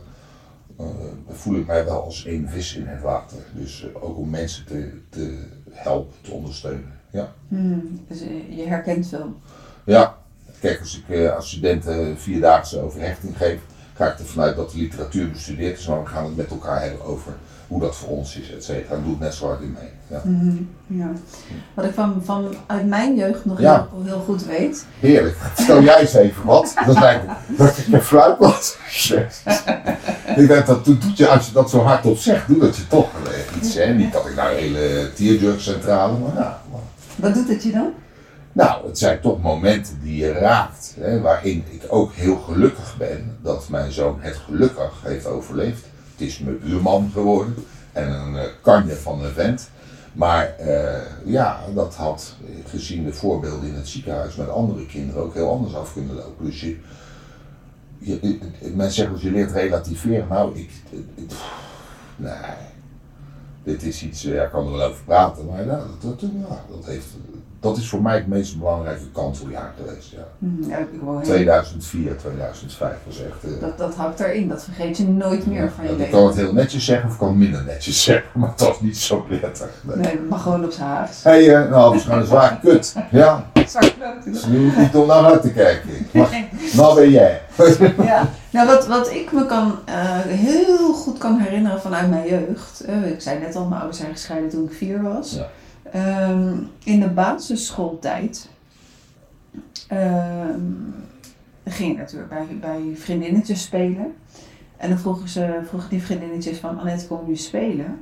eh, voel ik mij wel als één vis in het water. Dus eh, ook om mensen te, te helpen, te ondersteunen. Ja. Hmm, dus je herkent veel. ja, kijk, als ik als studenten vierdaagse over hechting geef, ga ik ervan uit dat de literatuur bestudeerd is, maar we gaan het met elkaar hebben over hoe dat voor ons is, et cetera. En doe het net zo hard in mee. Ja. Mhm, ja. Wat ik van, van uit mijn jeugd nog Ja. heel, heel goed weet. Heerlijk. Stel jij eens even wat. Dat lijkt me dat ik een fluit was. Ik denk dat doet doet je, als je dat zo hardop zegt, doe dat je toch iets. Hè? Niet dat ik nou een hele tearjerk-centrale, maar nou. maar- Wat doet het je dan? Nou, het zijn toch momenten die je raakt. Hè, waarin ik ook heel gelukkig ben dat mijn zoon het gelukkig heeft overleefd. Het is mijn buurman geworden en een eh, kanje van een vent. Maar eh, ja, dat had eh, gezien de voorbeelden in het ziekenhuis met andere kinderen ook heel anders af kunnen lopen. Dus je, je, mensen zeggen dat je leert relativeren. Nou, ik, nee, dit is iets, ja, ik kan er wel over praten, maar dat, dat, heeft, dat is voor mij het meest belangrijke kanteljaar geweest. Ja. Mhm, ja, ik wil heel- 2004, 2005 was echt. eh, dat, dat hakt erin, dat vergeet je nooit meer van je ja, ik leven. kan het heel netjes zeggen of ik kan het minder netjes zeggen, maar dat was niet zo prettig. Nee. Nee, het mag gewoon op zijn Haags. Hé, hey, eh, nou, waarschijnlijk zwaar kut. Ja, Zwart kloot. dus nu hoef niet om naar uit te kijken. Maar, nou ben jij. Ja, nou wat, wat ik me kan, eh, heel goed kan herinneren vanuit mijn jeugd. eh, ik zei net al, mijn ouders zijn gescheiden toen ik vier was. Ja. Ehm, in de basisschooltijd ehm, ging ik natuurlijk bij, bij vriendinnetjes spelen. En dan vroegen, ze, vroegen die vriendinnetjes van, Annette, komen jullie spelen?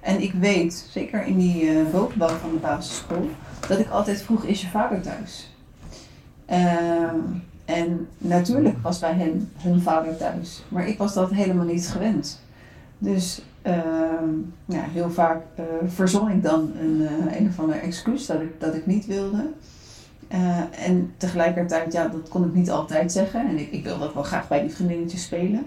En ik weet, zeker in die bovenbouw van de basisschool, dat ik altijd vroeg, is je vader thuis? Ehm, en natuurlijk was bij hen hun vader thuis, maar ik was dat helemaal niet gewend. Dus ja, heel vaak eh, verzon ik dan een, eh, een of ander excuus dat ik, dat ik niet wilde. Eh, en tegelijkertijd, ja, dat kon ik niet altijd zeggen. En ik, ik wilde ook wel graag bij die vriendinnetjes spelen.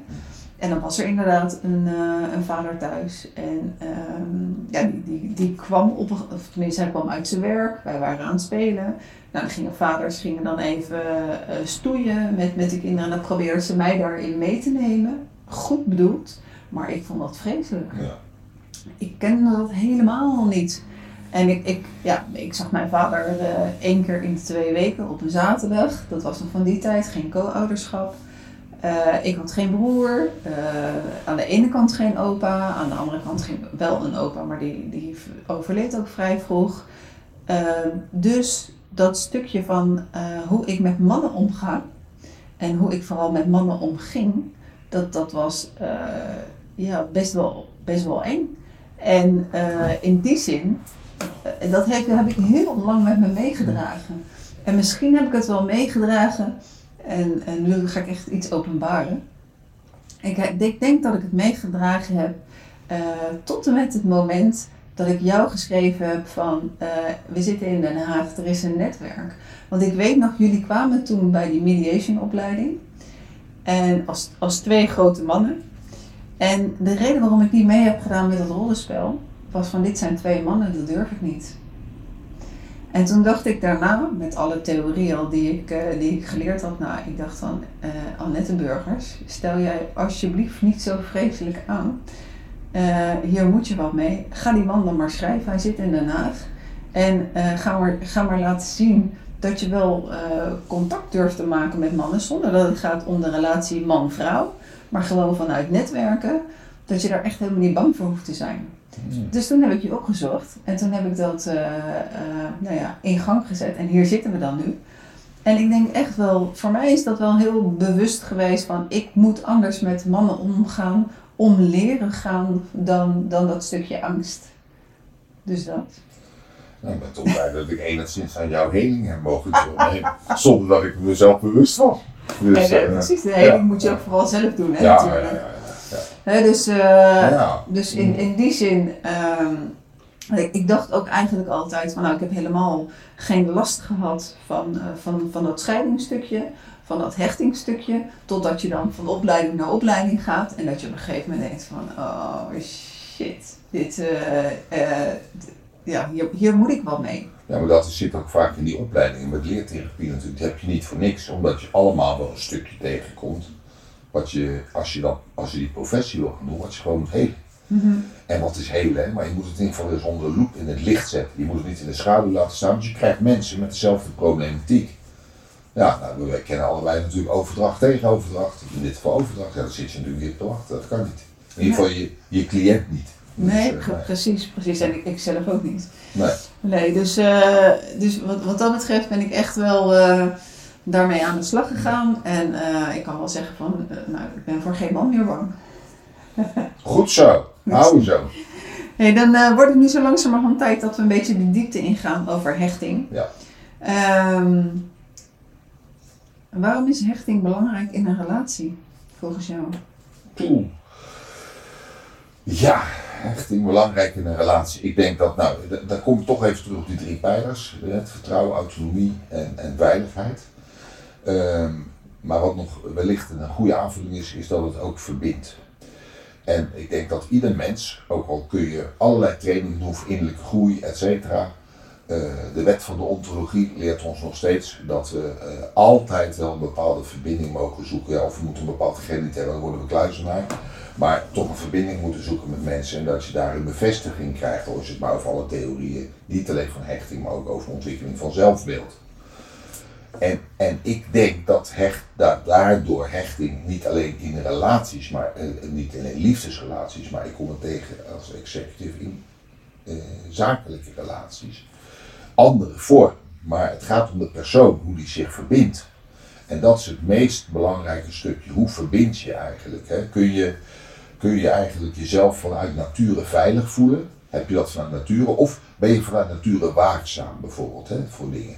En dan was er inderdaad een, een vader thuis. En ehm, ja, die, die, die kwam op, of tenminste hij kwam uit zijn werk. Wij waren aan het spelen. Nou, dan gingen vaders gingen dan even eh, stoeien met, met de kinderen. En dan probeerden ze mij daarin mee te nemen. Goed bedoeld, maar ik vond dat vreselijk. Ja. Ik kende dat helemaal niet. En ik, ik, ja, ik zag mijn vader eh, één keer in de twee weken op een zaterdag. Dat was nog van die tijd, geen co-ouderschap. Eh, ik had geen broer. eh, aan de ene kant geen opa. Aan de andere kant geen, wel een opa, maar die, die overleed ook vrij vroeg. Eh, dus dat stukje van hoe ik met mannen omga. En hoe ik vooral met mannen omging. Dat, dat was ja, best, wel, best wel eng. En eh, in die zin eh, dat heb, heb ik heel lang met me meegedragen. En misschien heb ik het wel meegedragen. En, en nu ga ik echt iets openbaren. Ik, ik denk dat ik het meegedragen heb uh, tot en met het moment dat ik jou geschreven heb van we zitten in Den Haag, er is een netwerk. Want ik weet nog, jullie kwamen toen bij die mediation opleiding. En als, als twee grote mannen. En de reden waarom ik die mee heb gedaan met het rollenspel, was van dit zijn twee mannen, dat durf ik niet. En toen dacht ik daarna, met alle theorieën die ik, uh, die ik geleerd had, nou, ik dacht van, uh, Annette Burgers, stel jij alsjeblieft niet zo vreselijk aan. Uh, hier moet je wat mee. Ga die man dan maar schrijven, hij zit in Den Haag. En ga, maar, ga maar laten zien dat je wel contact durft te maken met mannen, zonder dat het gaat om de relatie man-vrouw, maar gewoon vanuit netwerken, dat je daar echt helemaal niet bang voor hoeft te zijn. Dus toen heb ik je opgezocht en toen heb ik dat uh, uh, nou ja, in gang gezet en hier zitten we dan nu. En ik denk echt wel, voor mij is dat wel heel bewust geweest van ik moet anders met mannen omgaan, om leren gaan dan, dan dat stukje angst. Dus dat. Nou, ik ben toch blij dat ik enigszins aan jouw heling heb mogen deelnemen, zonder dat ik mezelf bewust was. Dus, nee, nee, precies, de heling moet je ook vooral zelf doen, hè, ja, natuurlijk. Ja, He, dus, uh, ja. dus in, in die zin, um, ik, ik, dacht ook eigenlijk altijd van nou, ik heb helemaal geen last gehad van, uh, van, van dat scheidingstukje, van dat hechtingstukje, totdat je dan van opleiding naar opleiding gaat en dat je op een gegeven moment denkt van oh shit, dit, ja, hier, hier moet ik wel mee. Ja, maar dat zit ook vaak in die opleidingen met leertherapie natuurlijk. Dat heb je niet voor niks, omdat je allemaal wel een stukje tegenkomt wat je, als je, dan, als je die professie wil gaan doen, wat je gewoon moet helen. Mm -hmm. En wat is helen? Hè? Maar je moet het in ieder geval eens onder de loep in het licht zetten. Je moet het niet in de schaduw laten staan, want je krijgt mensen met dezelfde problematiek. Ja, nou, we kennen allebei natuurlijk overdracht tegen overdracht. In dit geval overdracht, ja, dan zit je natuurlijk weer te wachten. Dat kan niet. In ieder geval je, je cliënt niet. Nee, uh, precies, precies. En ik, ik zelf ook niet. Nee. Nee, dus, uh, dus wat, wat dat betreft ben ik echt wel uh, daarmee aan de slag gegaan. En uh, ik kan wel zeggen van, nou, ik ben voor geen man meer bang. Goed zo, hou zo. Hey, dan wordt het nu zo langzamerhand tijd dat we een beetje de diepte ingaan over hechting. Ja. Um, waarom is hechting belangrijk in een relatie, volgens jou? Oeh. Ja, hechting belangrijk in een relatie. Ik denk dat, nou, daar kom ik toch even terug op die drie pijlers. Het vertrouwen, autonomie en, en veiligheid. Um, maar wat nog wellicht een goede aanvulling is, is dat het ook verbindt. En ik denk dat ieder mens, ook al kun je allerlei trainingen doen voor innerlijke groei, et cetera. Uh, de wet van de ontologie leert ons nog steeds dat we uh, altijd wel een bepaalde verbinding mogen zoeken. Ja, of we moeten een bepaalde gen niet hebben, dan worden we kluizenaar. Maar toch een verbinding moeten zoeken met mensen en dat je daar een bevestiging krijgt. Al het maar over alle theorieën, niet alleen van hechting, maar ook over ontwikkeling van zelfbeeld. En, en ik denk dat hecht, dat daardoor hechting niet alleen in relaties, maar uh, niet in liefdesrelaties, maar ik kom het tegen als executive in uh, zakelijke relaties. Andere vorm. Maar het gaat om de persoon, hoe die zich verbindt. En dat is het meest belangrijke stukje. Hoe verbind je eigenlijk? Hè? Kun, je, kun je eigenlijk jezelf vanuit nature veilig voelen? Heb je dat vanuit nature? Of ben je vanuit nature waakzaam bijvoorbeeld hè, voor dingen?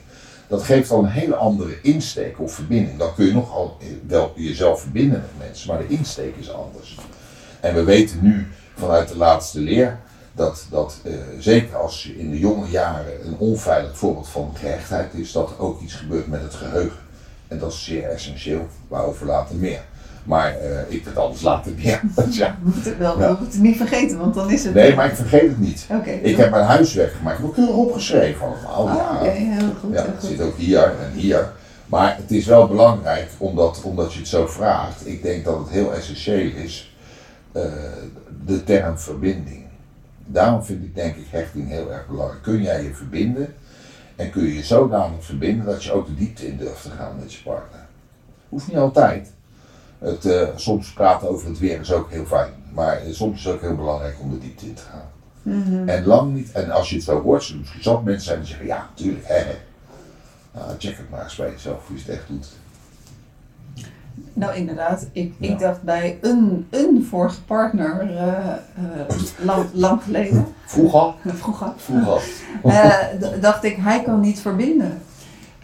dat geeft al een hele andere insteek of verbinding. Dan kun je nogal wel jezelf verbinden met mensen, maar de insteek is anders. En we weten nu vanuit de laatste leer dat, dat uh, zeker als je in de jonge jaren een onveilig voorbeeld van gehechtheid is, dat er ook iets gebeurt met het geheugen. En dat is zeer essentieel, waarover later meer. Maar uh, ik het anders later ja. We moeten het wel, ja. we moeten het niet vergeten, want dan is het... Nee, maar ik vergeet het niet. Okay, ik heb mijn huiswerk gemaakt. Ik heb keurig opgeschreven allemaal. Ah, ja, okay, heel goed. Ja, heel het goed. zit ook hier en hier. Maar het is wel belangrijk, omdat, omdat je het zo vraagt. Ik denk dat het heel essentieel is, uh, de term verbinding. Daarom vind ik denk ik hechting heel erg belangrijk. Kun jij je verbinden en kun je je zodanig verbinden dat je ook de diepte in durft te gaan met je partner. Hoeft niet altijd. Het, uh, soms praten over het weer is ook heel fijn, maar soms is het ook heel belangrijk om de diepte in te gaan. Mm -hmm. En lang niet, en als je het zo hoort, zullen misschien zat mensen zijn die zeggen, ja, natuurlijk, hè. Nou, check het maar eens bij jezelf hoe je het echt doet. Nou, inderdaad. Ik, Ja. ik dacht bij een, een vorige partner, eh, eh, lang, lang geleden, Vroeger, vroeger, vroeger. eh, dacht ik, hij kan niet verbinden.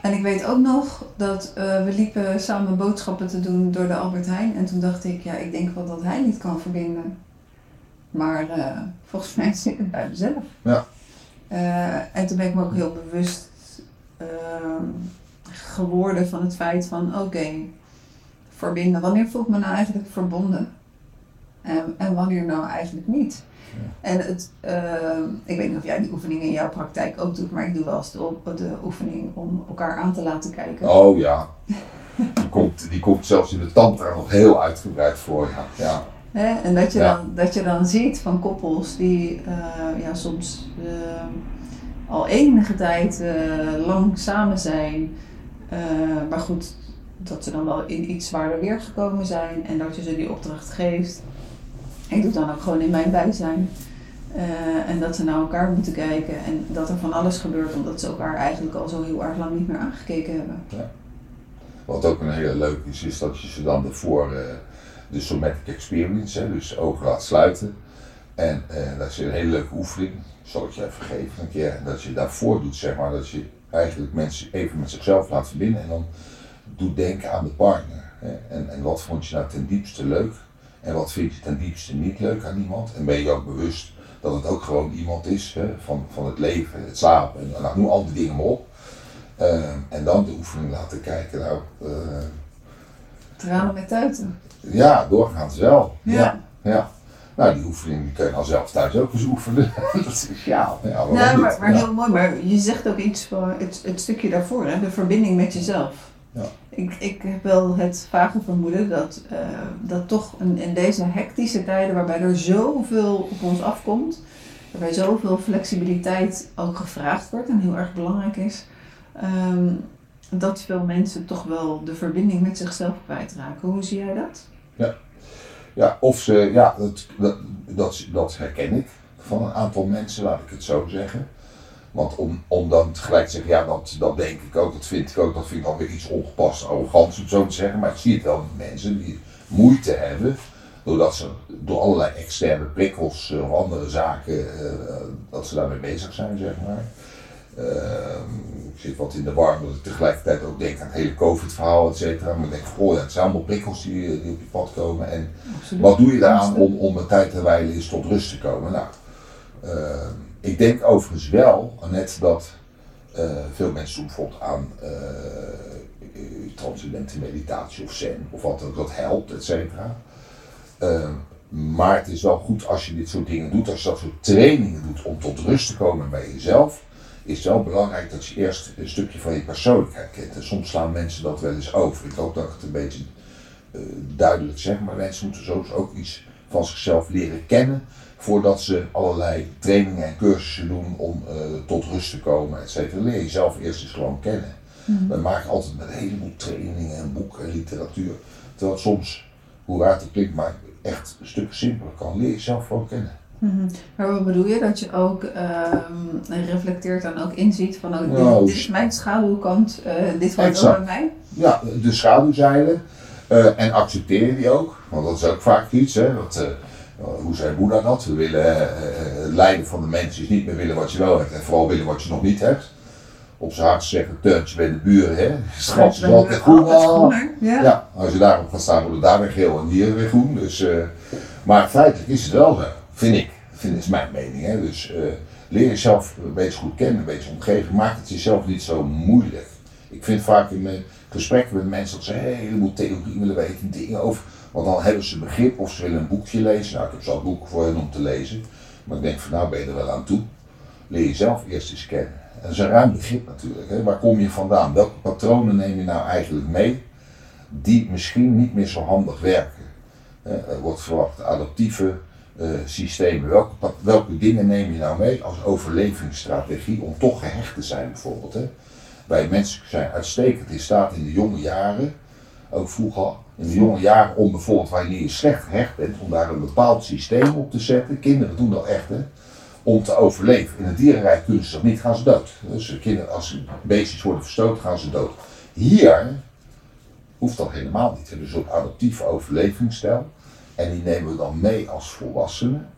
En ik weet ook nog dat eh, we liepen samen boodschappen te doen door de Albert Heijn. En toen dacht ik, ja, ik denk wel dat hij niet kan verbinden. Maar eh, volgens mij zit het bij mezelf. Ja. Eh, en toen ben ik me ook heel bewust ehm, geworden van het feit van, oké, verbinden. Wanneer voel ik me nou eigenlijk verbonden? En, en wanneer nou eigenlijk niet? En het, ehm, ik weet niet of jij die oefening in jouw praktijk ook doet, maar ik doe wel eens de, oefening om elkaar aan te laten kijken. Oh ja. Die komt, die komt zelfs in de tantra nog heel uitgebreid voor. Ja. ja. Hè? En dat je, Ja. dan, dat je dan ziet van koppels die eh, ja, soms ehm, al enige tijd eh, lang samen zijn, eh, maar goed, dat ze dan wel in iets zwaarder weer gekomen zijn en dat je ze die opdracht geeft. Ik doe dan ook gewoon in mijn bijzijn. Eh, en dat ze naar elkaar moeten kijken en dat er van alles gebeurt omdat ze elkaar eigenlijk al zo heel erg lang niet meer aangekeken hebben. Wat ook een hele leuke is, is dat je ze dan ervoor eh, de somatic experience, hè, dus ogen laat sluiten. En eh, dat is een hele leuke oefening, zal ik je even geven een keer. Dat je daarvoor doet, zeg maar, dat je eigenlijk mensen even met zichzelf laat verbinden en dan doet denken aan de partner. Hè. En, en wat vond je nou ten diepste leuk en wat vind je ten diepste niet leuk aan iemand. En ben je ook bewust dat het ook gewoon iemand is hè, van, van het leven, het slapen en nou, noem al die dingen maar op. Eh, en dan de oefening laten kijken. Nou, eh, Tranen met tuiten. ja, doorgaans wel. Ja. Ja. ja. Nou, die oefening kun je dan zelf thuis ook eens oefenen. dat is ja, ja Nou, maar, maar Ja. heel mooi. Maar je zegt ook iets van het, het stukje daarvoor, hè? de verbinding met jezelf. Ja. Ik, ik heb wel het vage vermoeden dat, eh, dat toch in, in deze hectische tijden, waarbij er zoveel op ons afkomt, waarbij zoveel flexibiliteit ook gevraagd wordt en heel erg belangrijk is, ehm, dat veel mensen toch wel de verbinding met zichzelf kwijtraken. Hoe zie jij dat? Ja, of ze, ja, dat, dat, dat, dat herken ik van een aantal mensen, laat ik het zo zeggen. Want om, om dan tegelijk te zeggen, ja, dat, dat denk ik ook, dat vind ik ook, dat vind ik dan weer iets ongepast, arrogants om zo te zeggen. Maar ik zie het wel met mensen die moeite hebben, doordat ze door allerlei externe prikkels eh, of andere zaken, eh, dat ze daarmee bezig zijn, zeg maar. Ehm, ik zit wat in de war, omdat ik tegelijkertijd ook denk aan het hele COVID-verhaal, et cetera. Maar ik denk, goh, ja, het zijn allemaal prikkels die, die op je pad komen. En Absoluut. wat doe je daaraan om, om een tijd te wijlen is tot rust te komen? Nou, eh, ik denk overigens wel, net dat eh, veel mensen doen aan eh, transcendente meditatie of zen of wat ook, dat helpt, et cetera. Eh, maar het is wel goed als je dit soort dingen doet, als je dat soort trainingen doet om tot rust te komen bij jezelf, is het wel belangrijk dat je eerst een stukje van je persoonlijkheid kent. En soms slaan mensen dat wel eens over. Ik hoop dat ik het een beetje duidelijk zeg, maar mensen moeten soms ook iets van zichzelf leren kennen voordat ze allerlei trainingen en cursussen doen om eh, tot rust te komen, et cetera. Leer jezelf eerst eens gewoon kennen. We maken altijd met een heleboel trainingen en boeken en literatuur, terwijl het soms, hoe raar het klinkt, maar echt een stuk simpeler kan. Leer jezelf gewoon kennen. Mhm. Maar wat bedoel je? Dat je ook ehm, reflecteert en ook inziet van oh, dit, Nou, dit is mijn schaduwkant, eh, dit hoort ook bij mij. Ja, de schaduwzijde. eh, en accepteer je die ook, want dat is ook vaak iets. Hè, dat, eh, hoe zei Boeddha dat? We willen eh, eh, het lijden van de mens is niet meer willen wat je wel hebt en vooral willen wat je nog niet hebt. Op zijn hart zeggen, teuntje bij de buren, hè? Het gras is altijd groen. Ja. Ja, als je daarop gaat staan, wordt het daar weer geel en hier weer groen. Dus, eh, maar feitelijk is het wel zo, vind ik. Vind, is mijn mening. Hè? Dus eh, leer jezelf een beetje goed kennen, een beetje omgeving. Maak het jezelf niet zo moeilijk. Ik vind vaak in mijn gesprekken met mensen dat ze een heleboel theorie willen weten, dingen over. Want dan hebben ze begrip of ze willen een boekje lezen. Nou, ik heb zo'n boeken voor hen om te lezen. Maar ik denk van nou ben je er wel aan toe. Leer jezelf eerst eens kennen. En dat is een ruim begrip natuurlijk. Hè? Waar kom je vandaan? Welke patronen neem je nou eigenlijk mee? die misschien niet meer zo handig werken. Er wordt verwacht adaptieve eh, systemen. Welke, welke dingen neem je nou mee als overlevingsstrategie om toch gehecht te zijn bijvoorbeeld? Hè? Wij mensen zijn uitstekend in staat in de jonge jaren, ook vroeger, in de jonge jaren om bijvoorbeeld wanneer je slecht gehecht bent, om daar een bepaald systeem op te zetten. Kinderen doen dat echt, hè? Om te overleven. In het dierenrijk kunnen ze dat niet, gaan ze dood. Dus kinderen, als beestjes worden verstoten, gaan ze dood. Hier Hoeft dat helemaal niet. Hebben een soort adaptieve overlevingsstijl. En die nemen we dan mee als volwassenen.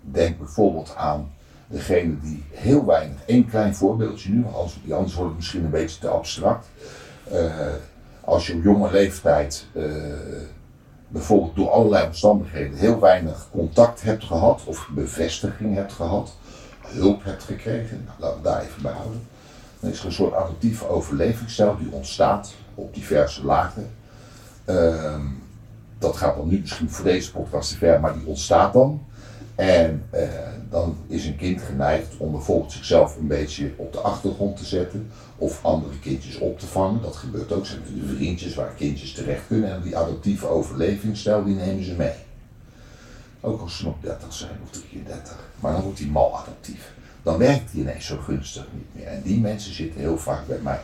Denk bijvoorbeeld aan degene die heel weinig, één klein voorbeeldje nu, anders, anders wordt het misschien een beetje te abstract. Eh, als je op jonge leeftijd eh, bijvoorbeeld door allerlei omstandigheden heel weinig contact hebt gehad of bevestiging hebt gehad, hulp hebt gekregen, nou, laten we daar even bij houden. Dan is er een soort adaptieve overlevingsstijl die ontstaat op diverse lagen. Ehm, dat gaat dan nu misschien voor deze podcast te ver, maar die ontstaat dan. En eh, dan is een kind geneigd om bijvoorbeeld zichzelf een beetje op de achtergrond te zetten of andere kindjes op te vangen. Dat gebeurt ook. Zijn de vriendjes waar kindjes terecht kunnen en die adaptieve overlevingsstijl die nemen ze mee. Ook als ze nog 30 zijn of 33. Maar dan wordt die mal adaptief. Dan werkt die ineens zo gunstig niet meer. En die mensen zitten heel vaak bij mij.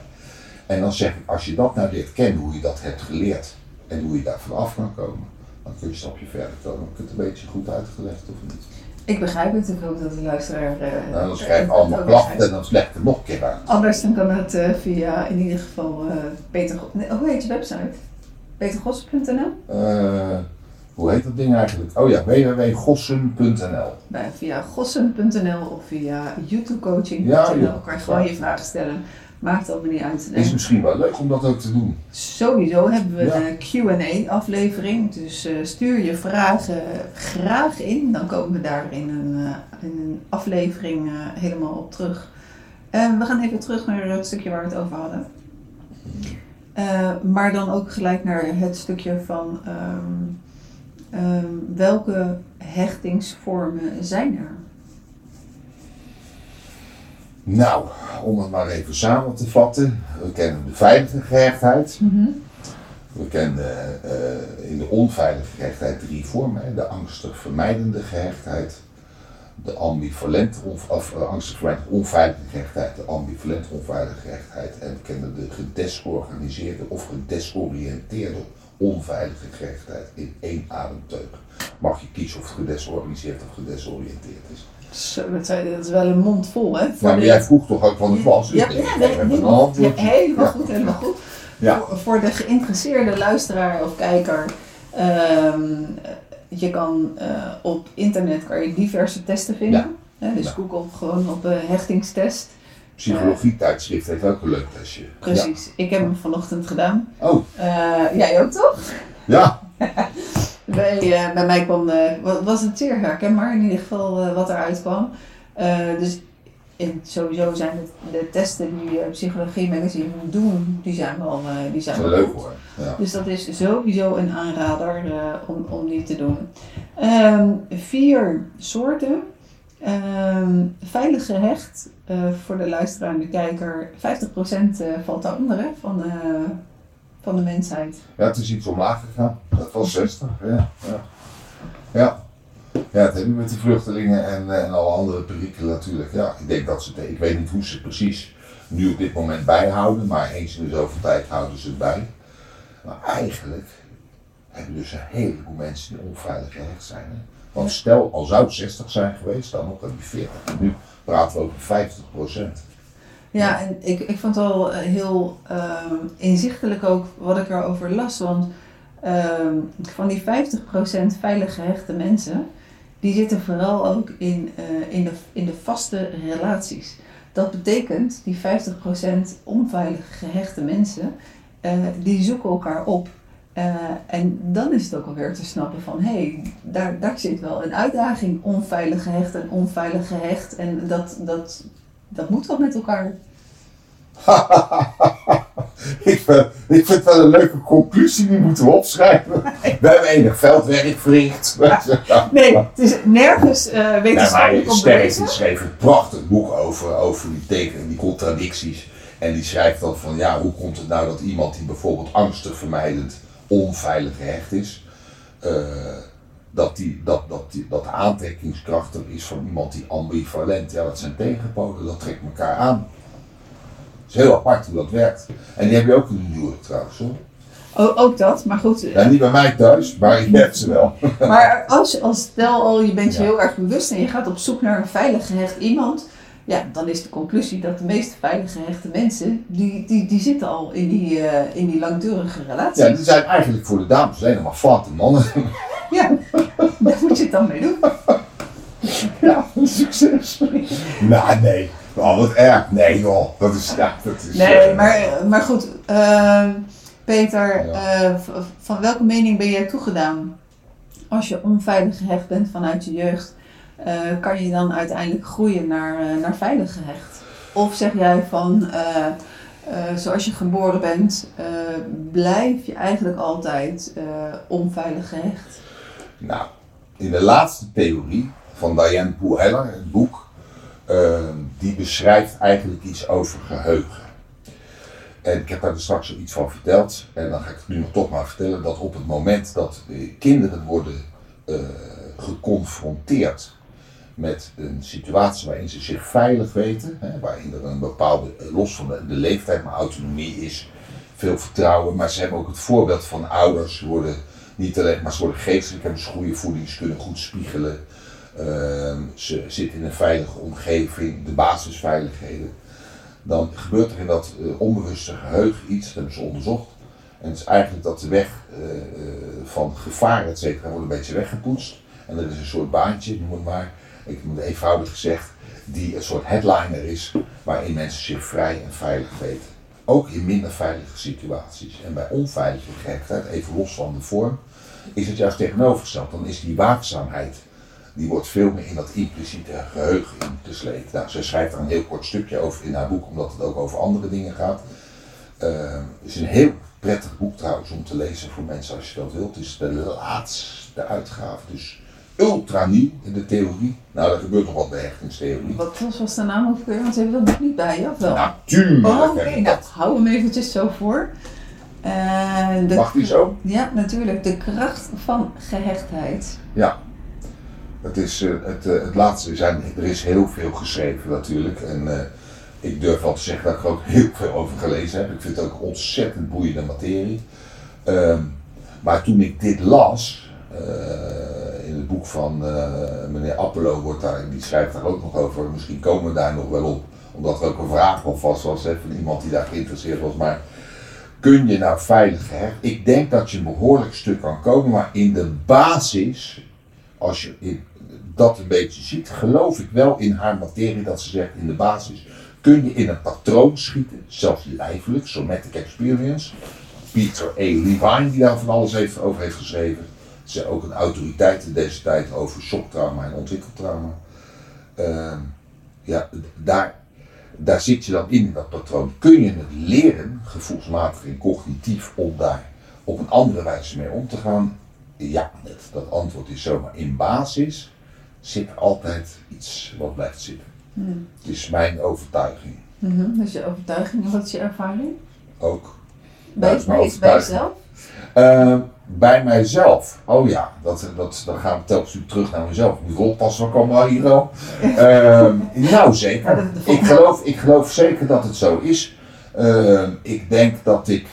En dan zeg ik, als je dat nou leert kennen, hoe je dat hebt geleerd en hoe je daar vanaf kan komen, dan kun je een stapje verder komen. Heb ik het een beetje goed uitgelegd of niet? Ik begrijp het, ik hoop dat de luisteraar... eh, Nou, dan schrijf het allemaal klachten en dan slecht er nog een keer uit. Anders dan kan het eh, via in ieder geval eh, Peter... Nee, hoe heet je website? petergossen.nl? Eh, hoe heet dat ding eigenlijk? Oh ja, www.gossen.nl. Nou, via gossen.nl of via youtubecoaching.nl Ja, joh. kan je gewoon je vragen stellen. Maakt allemaal niet uit. Is En misschien wel leuk om dat ook te doen. sowieso hebben we Ja. een Q&A aflevering. Dus eh, stuur je vragen graag in. Dan komen we daar in een, eh, in een aflevering eh, helemaal op terug. We gaan even terug naar het stukje waar we het over hadden. Maar dan ook gelijk naar het stukje van ehm, ehm, welke hechtingsvormen zijn er? Nou, om het maar even samen te vatten. We kennen de veilige gehechtheid. We kennen eh, in de onveilige gehechtheid drie vormen. Hè. De angstig vermijdende gehechtheid. De ambivalente, of, eh, angstig vermijdende onveilige gehechtheid. De ambivalent onveilige gehechtheid. En we kennen de gedesorganiseerde of gedesoriënteerde onveilige gehechtheid in één ademteug. Mag je kiezen of het gedesorganiseerd of gedesoriënteerd is. Zo, dat, is wel een mond vol, hè? Nou, maar de- jij vroeg toch ook het was? Dus Ja, ja, ja, helemaal Ja. goed, helemaal goed. Ja. Voor, voor de geïnteresseerde luisteraar of kijker, ehm, je kan eh, op internet kan je diverse testen vinden. Hè, dus Ja. Google gewoon op een hechtingstest. Psychologie tijdschrift heeft ook een leuk testje. Precies, ik heb hem vanochtend gedaan. Ja. Oh, Eh, jij ook toch? ja. Bij, eh, bij mij kwam, eh, wa- was het zeer herkenbaar in ieder geval eh, wat eruit kwam. Dus in, sowieso zijn de, de testen die Psychologie Magazine doen, die zijn wel, die zijn wel leuk hoor. Ja. Dus dat is sowieso een aanrader om, om die te doen. Ehm, vier soorten. Ehm, veilig gehecht, eh, voor de luisteraar en de kijker, 50% eh, valt daaronder hè, van, de, van de mensheid. ja, het is iets omlaag gegaan. Dat was 60. Ja. Ja. ja. Ja, het hebben we met die vluchtelingen en, eh, en alle andere perikelen natuurlijk. Ja, ik denk dat ze het, ik weet niet hoe ze het precies nu op dit moment bijhouden, maar eens in de zoveel tijd houden ze het bij. Maar eigenlijk hebben dus een heleboel mensen die onveilig gehecht zijn. Hè? Want stel, al zou het 60 zijn geweest, dan nog dan die 40. En nu praten we over 50 procent. Ja, en ik, ik vond het wel eh, heel ehm, inzichtelijk ook wat ik erover las. Want ehm, van die 50% veilig gehechte mensen, die zitten vooral ook in, eh, in, de, in de vaste relaties. Dat betekent, die 50% onveilig gehechte mensen, eh, die zoeken elkaar op. En dan is het ook alweer te snappen van, hé, hey, daar, daar zit wel een uitdaging. Onveilig gehecht en onveilig gehecht. En dat, dat, dat moet wel met elkaar. ik, vind, ik vind het wel een leuke conclusie, die moeten we opschrijven. We hebben enig veldwerk verricht. Nee, het is nergens maar wetenschappelijk Sterk schreef een prachtig boek over, over die tekenen, die contradicties. En die schrijft dan van, ja, hoe komt het nou dat iemand die bijvoorbeeld angstig vermijdend onveilig gehecht is, eh, dat, die, dat, dat, die, dat de aantrekkingskracht er is van iemand die ambivalent, ja, dat zijn tegenpolen, dat trekt elkaar aan. Het is heel apart hoe dat werkt. En die heb je ook in de huwelijk trouwens hoor. O- ook dat, maar goed. Ja, niet bij mij thuis, maar je hebt ze wel. Maar als, als stel al, je bent je Ja. heel erg bewust en je gaat op zoek naar een veilig gehecht iemand, Ja, dan is de conclusie dat de meest veilig gehechte mensen, die, die, die zitten al in die, eh, in die langdurige relatie. Ja, die zijn eigenlijk voor de dames alleen maar flatte mannen. Ja, daar moet je het dan mee doen. Ja, succes. nou, nee. Oh, wat erg. Nee, joh. Dat is, ja, dat is... Nee, eh, maar, maar goed. ehm, Peter, Ja. eh, van welke mening ben jij toegedaan? Als je onveilig gehecht bent vanuit je jeugd, kan je dan uiteindelijk groeien naar, eh, naar veilig gehecht? Of zeg jij van, eh, eh, zoals je geboren bent, eh, blijf je eigenlijk altijd eh, onveilig gehecht? Nou, in de laatste theorie van Diane Poel-Heller, het boek, eh, die beschrijft eigenlijk iets over geheugen. En ik heb daar dus straks al iets van verteld, en dan ga ik het nu nog toch maar vertellen, dat op het moment dat eh, kinderen worden eh, geconfronteerd met een situatie waarin ze zich veilig weten, hè, waarin er een bepaalde, los van de, leeftijd, maar autonomie is, veel vertrouwen, maar ze hebben ook het voorbeeld van ouders, ze worden niet alleen, maar ze worden geestelijk, hebben ze goede voeding, ze kunnen goed spiegelen, Ehm, ze zitten in een veilige omgeving, de basisveiligheden. Dan gebeurt er in dat eh, onbewuste geheugen iets, dat hebben ze onderzocht. En het is eigenlijk dat de weg eh, eh, van gevaar, et cetera, wordt een beetje weggepoetst. En er is een soort baantje, noem het maar, ik moet eenvoudig gezegd, die een soort headliner is, waarin mensen zich vrij en veilig weten. Ook in minder veilige situaties. En bij onveilige gehechtheid, even los van de vorm, is het juist tegenovergesteld. Dan is die waakzaamheid, die wordt veel meer in dat impliciete geheugen ingesleept. Nou, ze schrijft daar een heel kort stukje over in haar boek, omdat het ook over andere dingen gaat. Eh, het is een heel prettig boek trouwens om te lezen voor mensen als je dat wilt. Het is de laatste uitgave, dus ultra nieuw in de theorie. Nou, er gebeurt nog wat bij hechtingstheorie. Wat was- was de naam ook weer? Want ze hebben dat boek niet bij of wel? Natuurlijk. Oh, oké, nou, dat. hou hem eventjes zo voor. De, Mag die zo? Ja, natuurlijk. De kracht van gehechtheid. Ja. Het, is, eh, het, eh, het laatste zijn, er is heel veel geschreven natuurlijk. En ik durf wel te zeggen dat ik er ook heel veel over gelezen heb. Ik vind het ook ontzettend boeiende materie. Ehm, maar toen ik dit las, in het boek van eh, meneer Appelo, wordt daar, die schrijft daar ook nog over. Misschien komen we daar nog wel op, omdat er ook een vraag alvast was hè, van iemand die daar geïnteresseerd was. Maar kun je nou veilig gehecht? Ik denk dat je een behoorlijk stuk kan komen, maar in de basis, als je in, dat een beetje ziet, geloof ik wel in haar materie dat ze zegt in de basis. Kun je in een patroon schieten, zelfs lijfelijk, somatic experience. Peter A. Levine, die daar van alles heeft, over heeft geschreven. Ze ook een autoriteit in deze tijd over shocktrauma en ontwikkeltrauma. Ehm, ja, daar, daar zit je dan in, dat patroon. Kun je het leren, gevoelsmatig en cognitief, om daar op een andere wijze mee om te gaan? Ja, dat, dat antwoord is zo. Maar in basis zit er altijd iets wat blijft zitten. Hmm. Het is mijn overtuiging Mhm, Dus je overtuiging wat is je ervaring? ook. Bij, is bij, jezelf? Eh, bij mijzelf. Oh ja, dat, dat, dan gaan we telkens terug naar mezelf. Ik moet wel oppassen, komen we hier al? Ehm, nou, zeker. Ik geloof, ik geloof zeker dat het zo is. Ehm, ik denk dat ik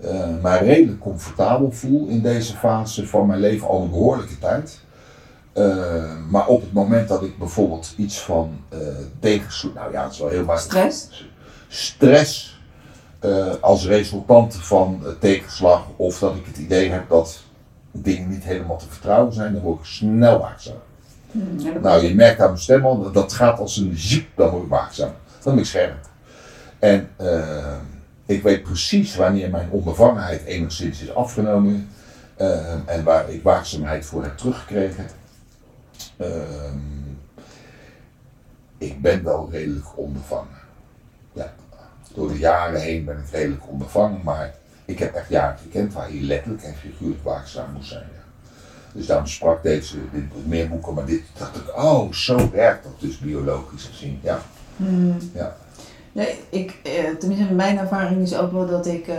eh, mij redelijk comfortabel voel in deze fase van mijn leven al een behoorlijke tijd. Ehm, maar op het moment dat ik bijvoorbeeld iets van uh, nou ja, het is wel heel makkelijk Stress? stress eh, als resultant van tegenslag of dat ik het idee heb dat dingen niet helemaal te vertrouwen zijn, dan word ik snel waakzaam. Hmm, Nou, je merkt aan mijn stem al, dat- dat gaat als een ziek, dan word ik waakzaam. Dan ben ik scherp. En eh, ik weet precies wanneer mijn onbevangenheid enigszins is afgenomen eh, en waar ik waakzaamheid voor heb teruggekregen. Ehm, ik ben wel redelijk onbevangen. Door de jaren heen ben ik redelijk onbevangen, maar ik heb echt jaren gekend waar je letterlijk en figuurlijk waakzaam moest zijn. Ja. Dus daarom sprak deze, dit meer boeken, maar dit dacht ik, oh, zo werkt dat dus biologisch gezien. Ja, Hmm. ja. Nee, ik, eh, tenminste mijn ervaring is ook wel dat ik, eh,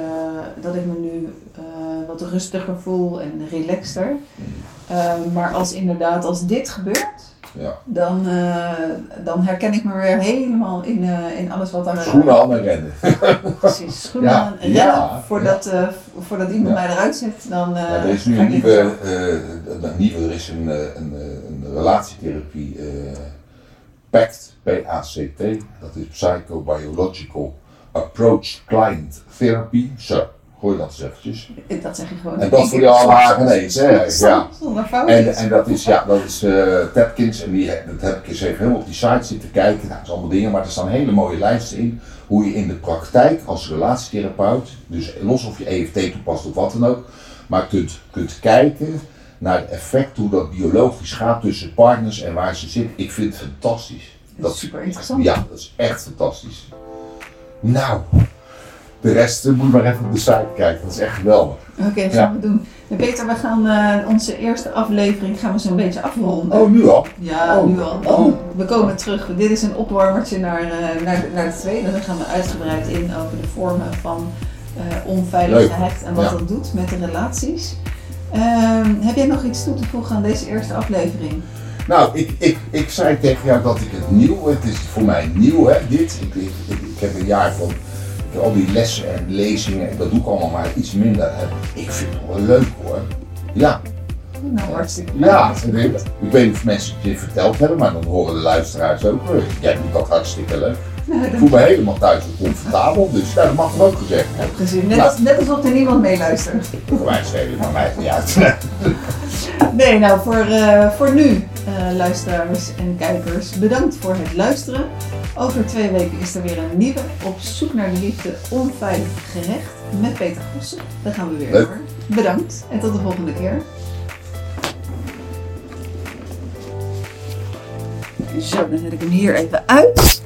dat ik me nu eh, wat rustiger voel en relaxter. Eh, maar als inderdaad, als dit gebeurt, ja. dan, eh, dan herken ik me weer helemaal in, eh, in alles wat daar... Schoenen aan en rennen. Precies, schoenen Ja, aan en ja, rennen. Voordat, eh, voordat iemand mij eruit zet, dan Ja, er is nu een nieuwe, nieuwe, er is een, een, een relatietherapie PACT, P-A-C-T, dat is Psychobiological Approach Client Therapy. Zo, gooi dat eens eventjes. Dat zeg je gewoon. En dat voor jou allemaal genezen, hè? Ja. En, en dat is, ja, dat is eh Tapkins en die, dat heb ik eens even helemaal op die site zitten kijken. Nou, dat is allemaal dingen, maar er staan hele mooie lijsten in. Hoe je in de praktijk als relatietherapeut, dus los of je EFT toepast of wat dan ook, maar kunt, kunt kijken naar het effect, hoe dat biologisch gaat tussen partners en waar ze zitten. Ik vind het fantastisch. Dat is super interessant. Ja, dat is echt fantastisch. Nou, de rest eh, moet maar even op de site kijken, dat is echt geweldig. Oké, gaan Ja. we doen. En Peter, we gaan eh, onze eerste aflevering gaan we zo'n beetje afronden. Oh, nu al? Ja, Oh. nu al. Oh. We komen terug. Dit is een opwarmertje naar, eh, naar, de, naar de tweede. Dan gaan we uitgebreid in over de vormen van onveilig Leuk. gehackt en wat Ja. dat doet met de relaties. Ehm, heb jij nog iets toe te voegen aan deze eerste aflevering? Nou, ik, ik, ik zei tegen jou dat ik het nieuw, het is voor mij nieuw hè, dit. Ik, ik, heb een jaar van al die lessen en lezingen, dat doe ik allemaal maar iets minder. Hè. Ik vind het wel leuk hoor. Ja, Nou, hartstikke ja. leuk. Ik weet, ik weet niet of mensen het je verteld hebben, maar dan horen de luisteraars ook. eh, Jij doet dat hartstikke leuk. Ik voel me helemaal thuis en comfortabel, dus ja, dat mag er ook gezegd worden. gezien. Net, als, net alsof er niemand meeluistert. Voor mij schelen, maar mij niet uit. Nee, nou voor, eh, voor nu, eh, luisteraars en kijkers, bedankt voor het luisteren. Over twee weken is er weer een nieuwe Op zoek naar de liefde onveilig gerecht met Peter Gossen. Daar gaan we weer Leuk. over. Bedankt en tot de volgende keer. Zo, dan zet ik hem hier even uit.